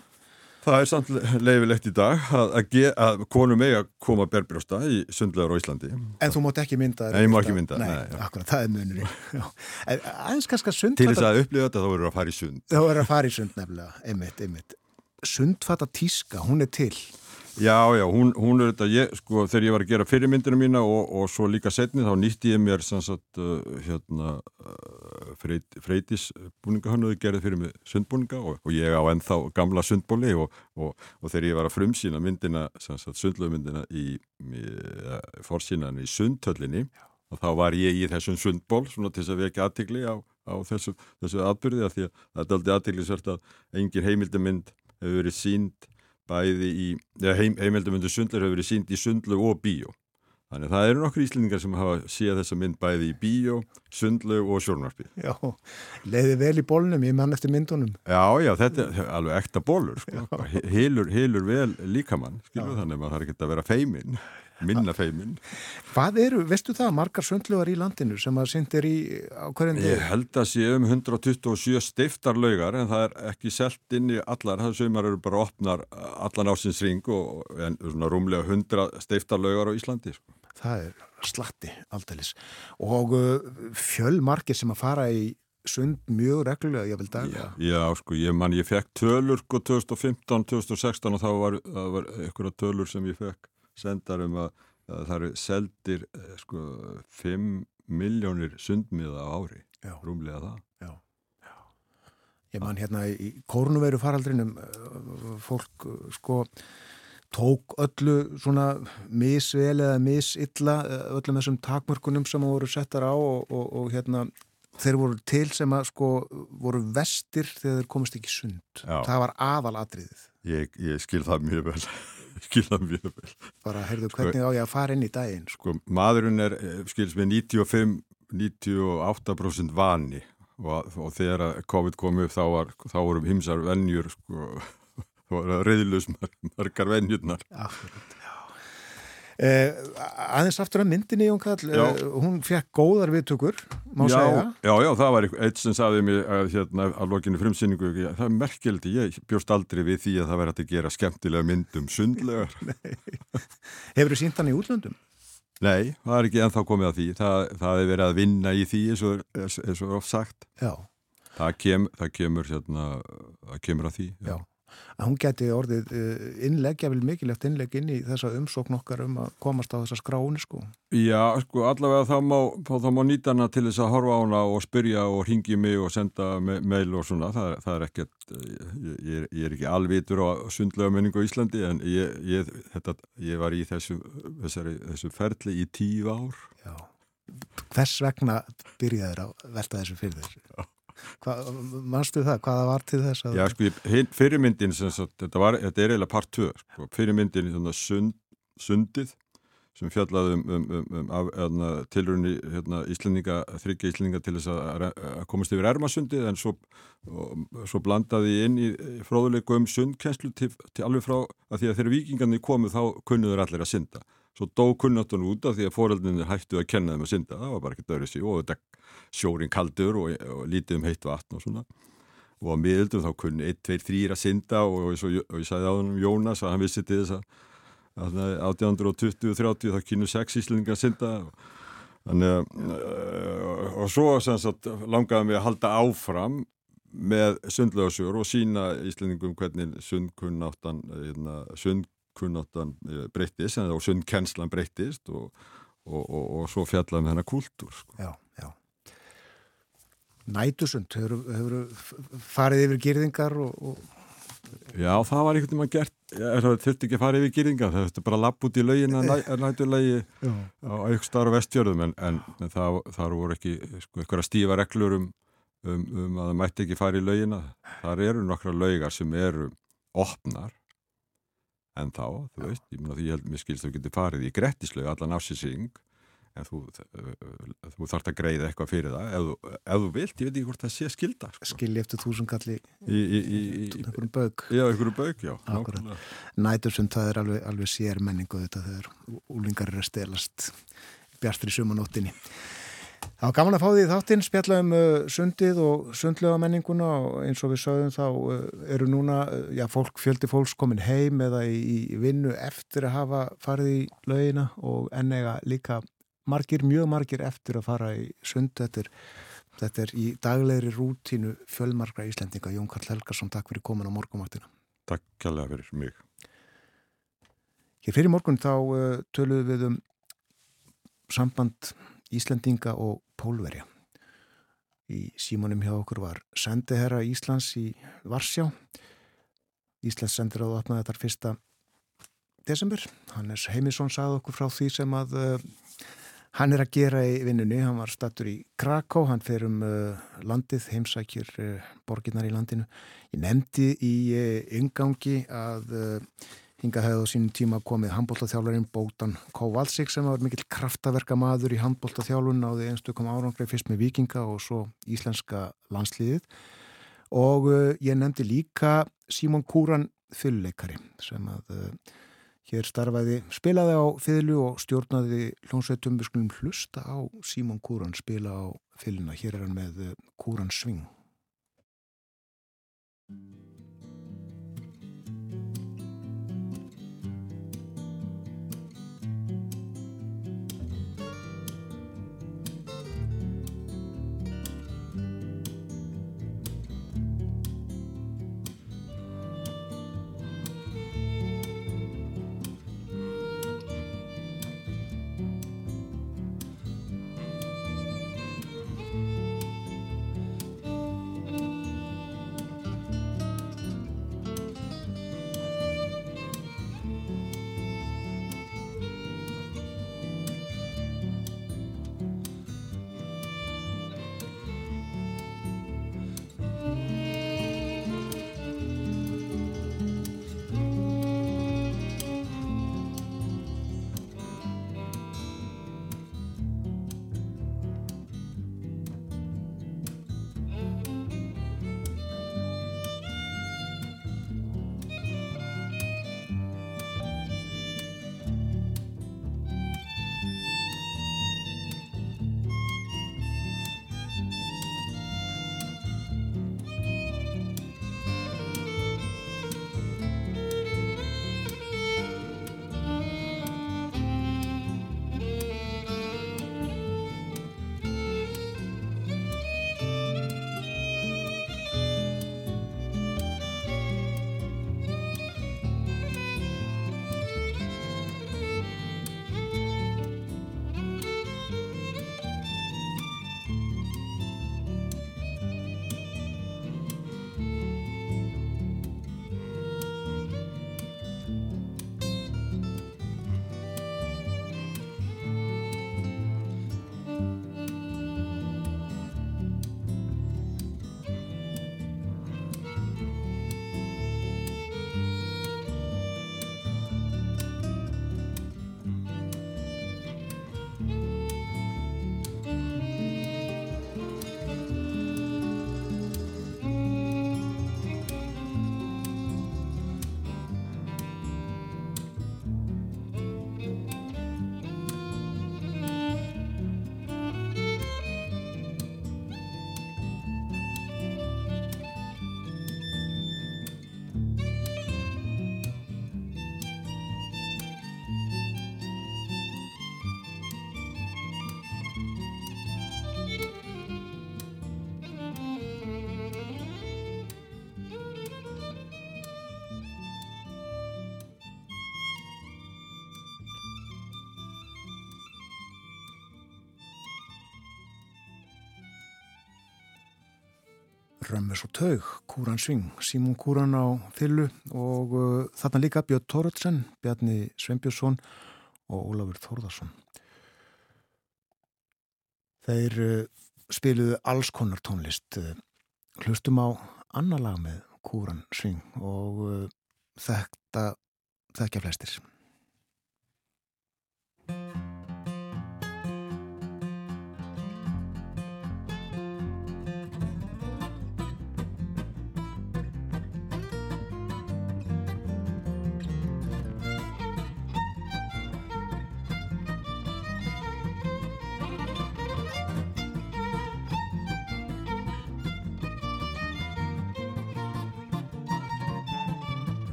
Það er samt leifilegt í dag að, að, ge, að konum megi að koma berbrjósta í sundlegar á Íslandi. En þú mátt ekki mynda þær Nei, ég má ekki mynda, Nei, nei, já. akkurat, það er munurinn. Aðeins kannski að Til sundfata... þess að upplifa þetta þá verður að fara í sund. Þá er að fara í sund nefnilega, einmitt, einmitt. Sundfata tíska, hún er til. Já, já, hún, hún er þetta, ég, sko, þegar ég var að gera fyrirmyndina mína og, og svo líka setni þá nýtti ég mér sem sagt, uh, hérna, uh, freit, freitis búningahönnuði gerði fyrir mig sundbúninga og, og ég á ennþá gamla sundbóli og, og, og þegar ég var að frumsýna myndina, sem sagt, sundlöfmyndina í, í uh, forsýnan í sundhöllinni og þá var ég í þessum sundból svona til þess að vekja aðtikli á á þessu, þessu atbyrði af því að það er aldrei aðteglisvert að engin heimildamind hefur verið sínd bæði í, eða heim, heimildamundu sundlar hefur verið sínd í sundlu og bíó. Þannig að það eru nokkur íslendingar sem hafa séð þessa mynd bæði í bíó, sundlu og sjónvarpi. Já, leiði vel í bólnum, ég mann eftir myndunum. Já, já, þetta er alveg ekta bólur, sko. Hilur, hilur vel líkamann, skilur þannig að maður þarf ekki að vera feimin, minna feimin. Hvað eru, veistu það, margar sundlugar í landinu sem að syndir í á hverjum Ég held að sé um 127 steiftarlaugar en það er ekki selt inn í allar, það sumar eru bara opnar allan ásins ring og en svona rúmlega 100 steiftarlaugar á Íslandi. Sko. Það er slatti aldeilis. Og uh, fjölmarkir sem að fara í sund mjög reglulega, ég vil daga. Já, sko, ég man, ég fekk tölur sko 2015, 2016 og þá var, var einhverja tölur sem ég fekk sendar um að, að það eru seldir eh, sko 5 miljónir sundmiða á ári, Já. rúmlega það. Ég man hérna í kórnuveru faraldrinum uh, fólk uh, sko tók öllu svona misvel eða misilla öllum þessum takmörkunum sem voru settar á og, og, og hérna þeir voru til sem að sko voru vestir þegar þeir komast ekki sund Já. það var aðalatriðið Ég, ég skil það mjög vel, Það mjög vel. bara heyrðu hvernig á ég að fara inn í daginn sko. Sko, maðurinn er, skils með 95, 98% vani og, og þegar COVID kom upp þá, var, þá vorum himsar venjur, sko, [laughs] þá var reyðlus margar venjurnar. Akkurat. Eh, aðeins aftur að myndinni Jón Kall, Já. eh, hún fekk góðar viðtökur, má já, segja já, já, það var eitt sem saði mér að, hérna, að lokinu frumsýningu, það er merkjeldi, ég bjóst aldrei við því að það hægt að gera skemmtilega myndum sundlegar. [laughs] Hefur þú sínt hann í útlöndum? Nei, það er ekki ennþá komið að því, það, það er verið að vinna í því eins og, eins eins og er oft sagt. Já, Það, kem, það kemur hérna, það kemur að því. já. Að hún geti orðið uh, innleggja vel mikilvægt innlegg inn í þessa umsókn okkar um að komast á þessa skráni sko. Já, sko, allavega þá má, þá, má nýta hana til þess að horfa á hana og spyrja og ringi mig og senda me mail og svona, það, það er ekkert, ég, ég, er, ég er ekki alvitur á sundlega menningu á Íslandi en ég, ég, þetta, ég var í þessu, þessari, þessu ferli í tíu ár. Já. Hvers vegna byrjaðir að velta þessu fyrir þér? Hva, manstu það? Hvaða var til þess að... Já, sko, fyrirmyndin, sem sagt, þetta, var, þetta er eiginlega part 2, sko, fyrirmyndin svona sund, sundið sem fjallaði um, um, um, um hérna, tilrunni hérna, Íslendinga, þryggja Íslendinga til þess að, að komast yfir ermasundið en svo, og, svo blandaði inn í fróðuleiku um sundkenslu til, til alveg frá að því að þegar vikingarnir komu þá kunnuður allir að synda. Svo dó kunnáttan út af því að foreldrinir hættu að kenna þeim að synda, það var bara ekki dörrið sig og þetta sjórin kaldur og, og lítið um heitt vatn og svona. Og á miðildum þá kunni 1, 2, 3 að synda og, og, og, og ég sagði á hann um Jónas að hann vissi til þess að, að 1820-30 þá kynnu 6 íslendingar að synda. Og, þannig að uh, og svo sagt, langaði mig að halda áfram með sundlöðasjör og sína íslendingum hvernig sundkunnáttan hérna, sundkunnáttan eh, breyttist en þá sundkennslan breyttist og, og, og, og svo fjallaði með hennar kúltúr sko. Já, já. Nætusund, hefur, hefur farið yfir gyrðingar og, og Já, það var einhvern veginn gert, það þurfti ekki að fara yfir gýringa, það þurfti bara að lappa út í laugin að [laughs] nætulegi já. á eitthvað starf vestjörðum en, en, en það, það voru ekki sko, eitthvað stífa reglur um, um, um að það mætti ekki fara í laugina. Þar eru nokkra laugar sem eru opnar en þá, þú veist, ég, myna, ég held mér skilst þú getur farið í grettislaug allan ásísing en þú, þú þarft að greiða eitthvað fyrir það ef, ef þú vilt, ég veit ekki hvort það sé skilda sko. skilji eftir þúsungalli í, einhverjum bauk. Já, einhverju bauk, já. Nætusund, það er alveg, alveg sér menningu þetta þegar úlingar eru að stelast bjartri sumanóttinni. Það var gaman að fá því þáttinn, spjalla um uh, sundið og sundlega menninguna og eins og við sögðum þá uh, eru núna, uh, já, fólk, fjöldi fólks komin heim eða í, í vinnu eftir að hafa farið í laugina og enn eiga líka margir, mjög margir eftir að fara í sund. Þetta er, þetta er í daglegri rútínu fjölmargra Íslendinga. Jón Karl Helgarsson, takk fyrir komin á morgumaktina. Takk kærlega fyrir mig. Hér fyrir morgun þá uh, töluðum við um samband Íslendinga og Pólverja. Í símanum hjá okkur var sendiherra Íslands í Varsjá. Íslands sendir að opna þetta fyrsta desember. Hannes Heimisson sagði okkur frá því sem að uh, hann er að gera í vinnunni. Hann var stattur í Krakow, hann fer um uh, landið, heimsækjur uh, borginnar í landinu. Ég nefndi í yngangi að hinga hefði á sínum tíma komið handbóltaþjálfarinn Bótan Kovalsik sem var mikill kraftaverka maður í handbóltaþjálfun náði einstökum árangri fyrst með vikinga og svo íslenska landsliðið. Og uh, ég nefndi líka Símon Kúran fyrirleikari sem að uh, hér starfaði, spilaði á fyrirlu og stjórnaði hljónsveitum við skulum hlusta á Símon Kúran spila á fyrirluna, hér er hann með uh, Kúran Sving Römmus og Taug, Kúran Sving, Símún Kúran á þillu og uh, þarna líka Björn Tóratsen, Bjarni Sveinbjörnsson og Ólafur Þórðarsson. Þeir uh, spiluðu alls konar tónlist. Uh, hlustum á annar lag með Kúran Sving og uh, þetta þekkja flestir.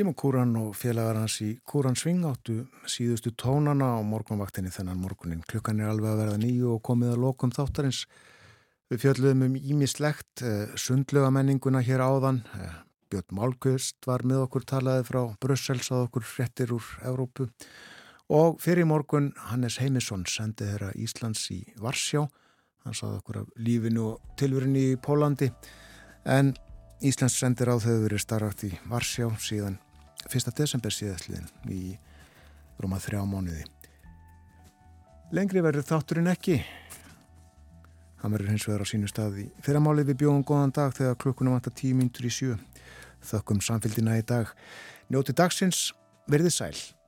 Simon Kúran og félagar hans í Kúran Sving áttu síðustu tónana á morgunvaktinni þennan morgunin. Klukkan er alveg að verða nýju og komið að lokum þáttarins. Við fjöldluðum um ímislegt, eh, sundlega menninguna hér áðan. Eh, Björn Málkvist var með okkur talaði frá Brussels að okkur frettir úr Evrópu. Og fyrir morgun Hannes Heimisson sendi þeirra Íslands í Varsjá. Hann saði okkur af lífinu og tilverinni í Pólandi. En Íslands sendir á þau verið starrakt í Varsjá síðan 1. desember síðastliðin í rúma þrjá mánuði. Lengri verður þátturinn ekki. Hann verður hins vegar á sínu staði. Fyrramáli við bjóðum góðan dag þegar klukkunum vantar tíu myndur í sjö. Þökkum samfélgina í dag. Njóti dagsins, verðið sæl.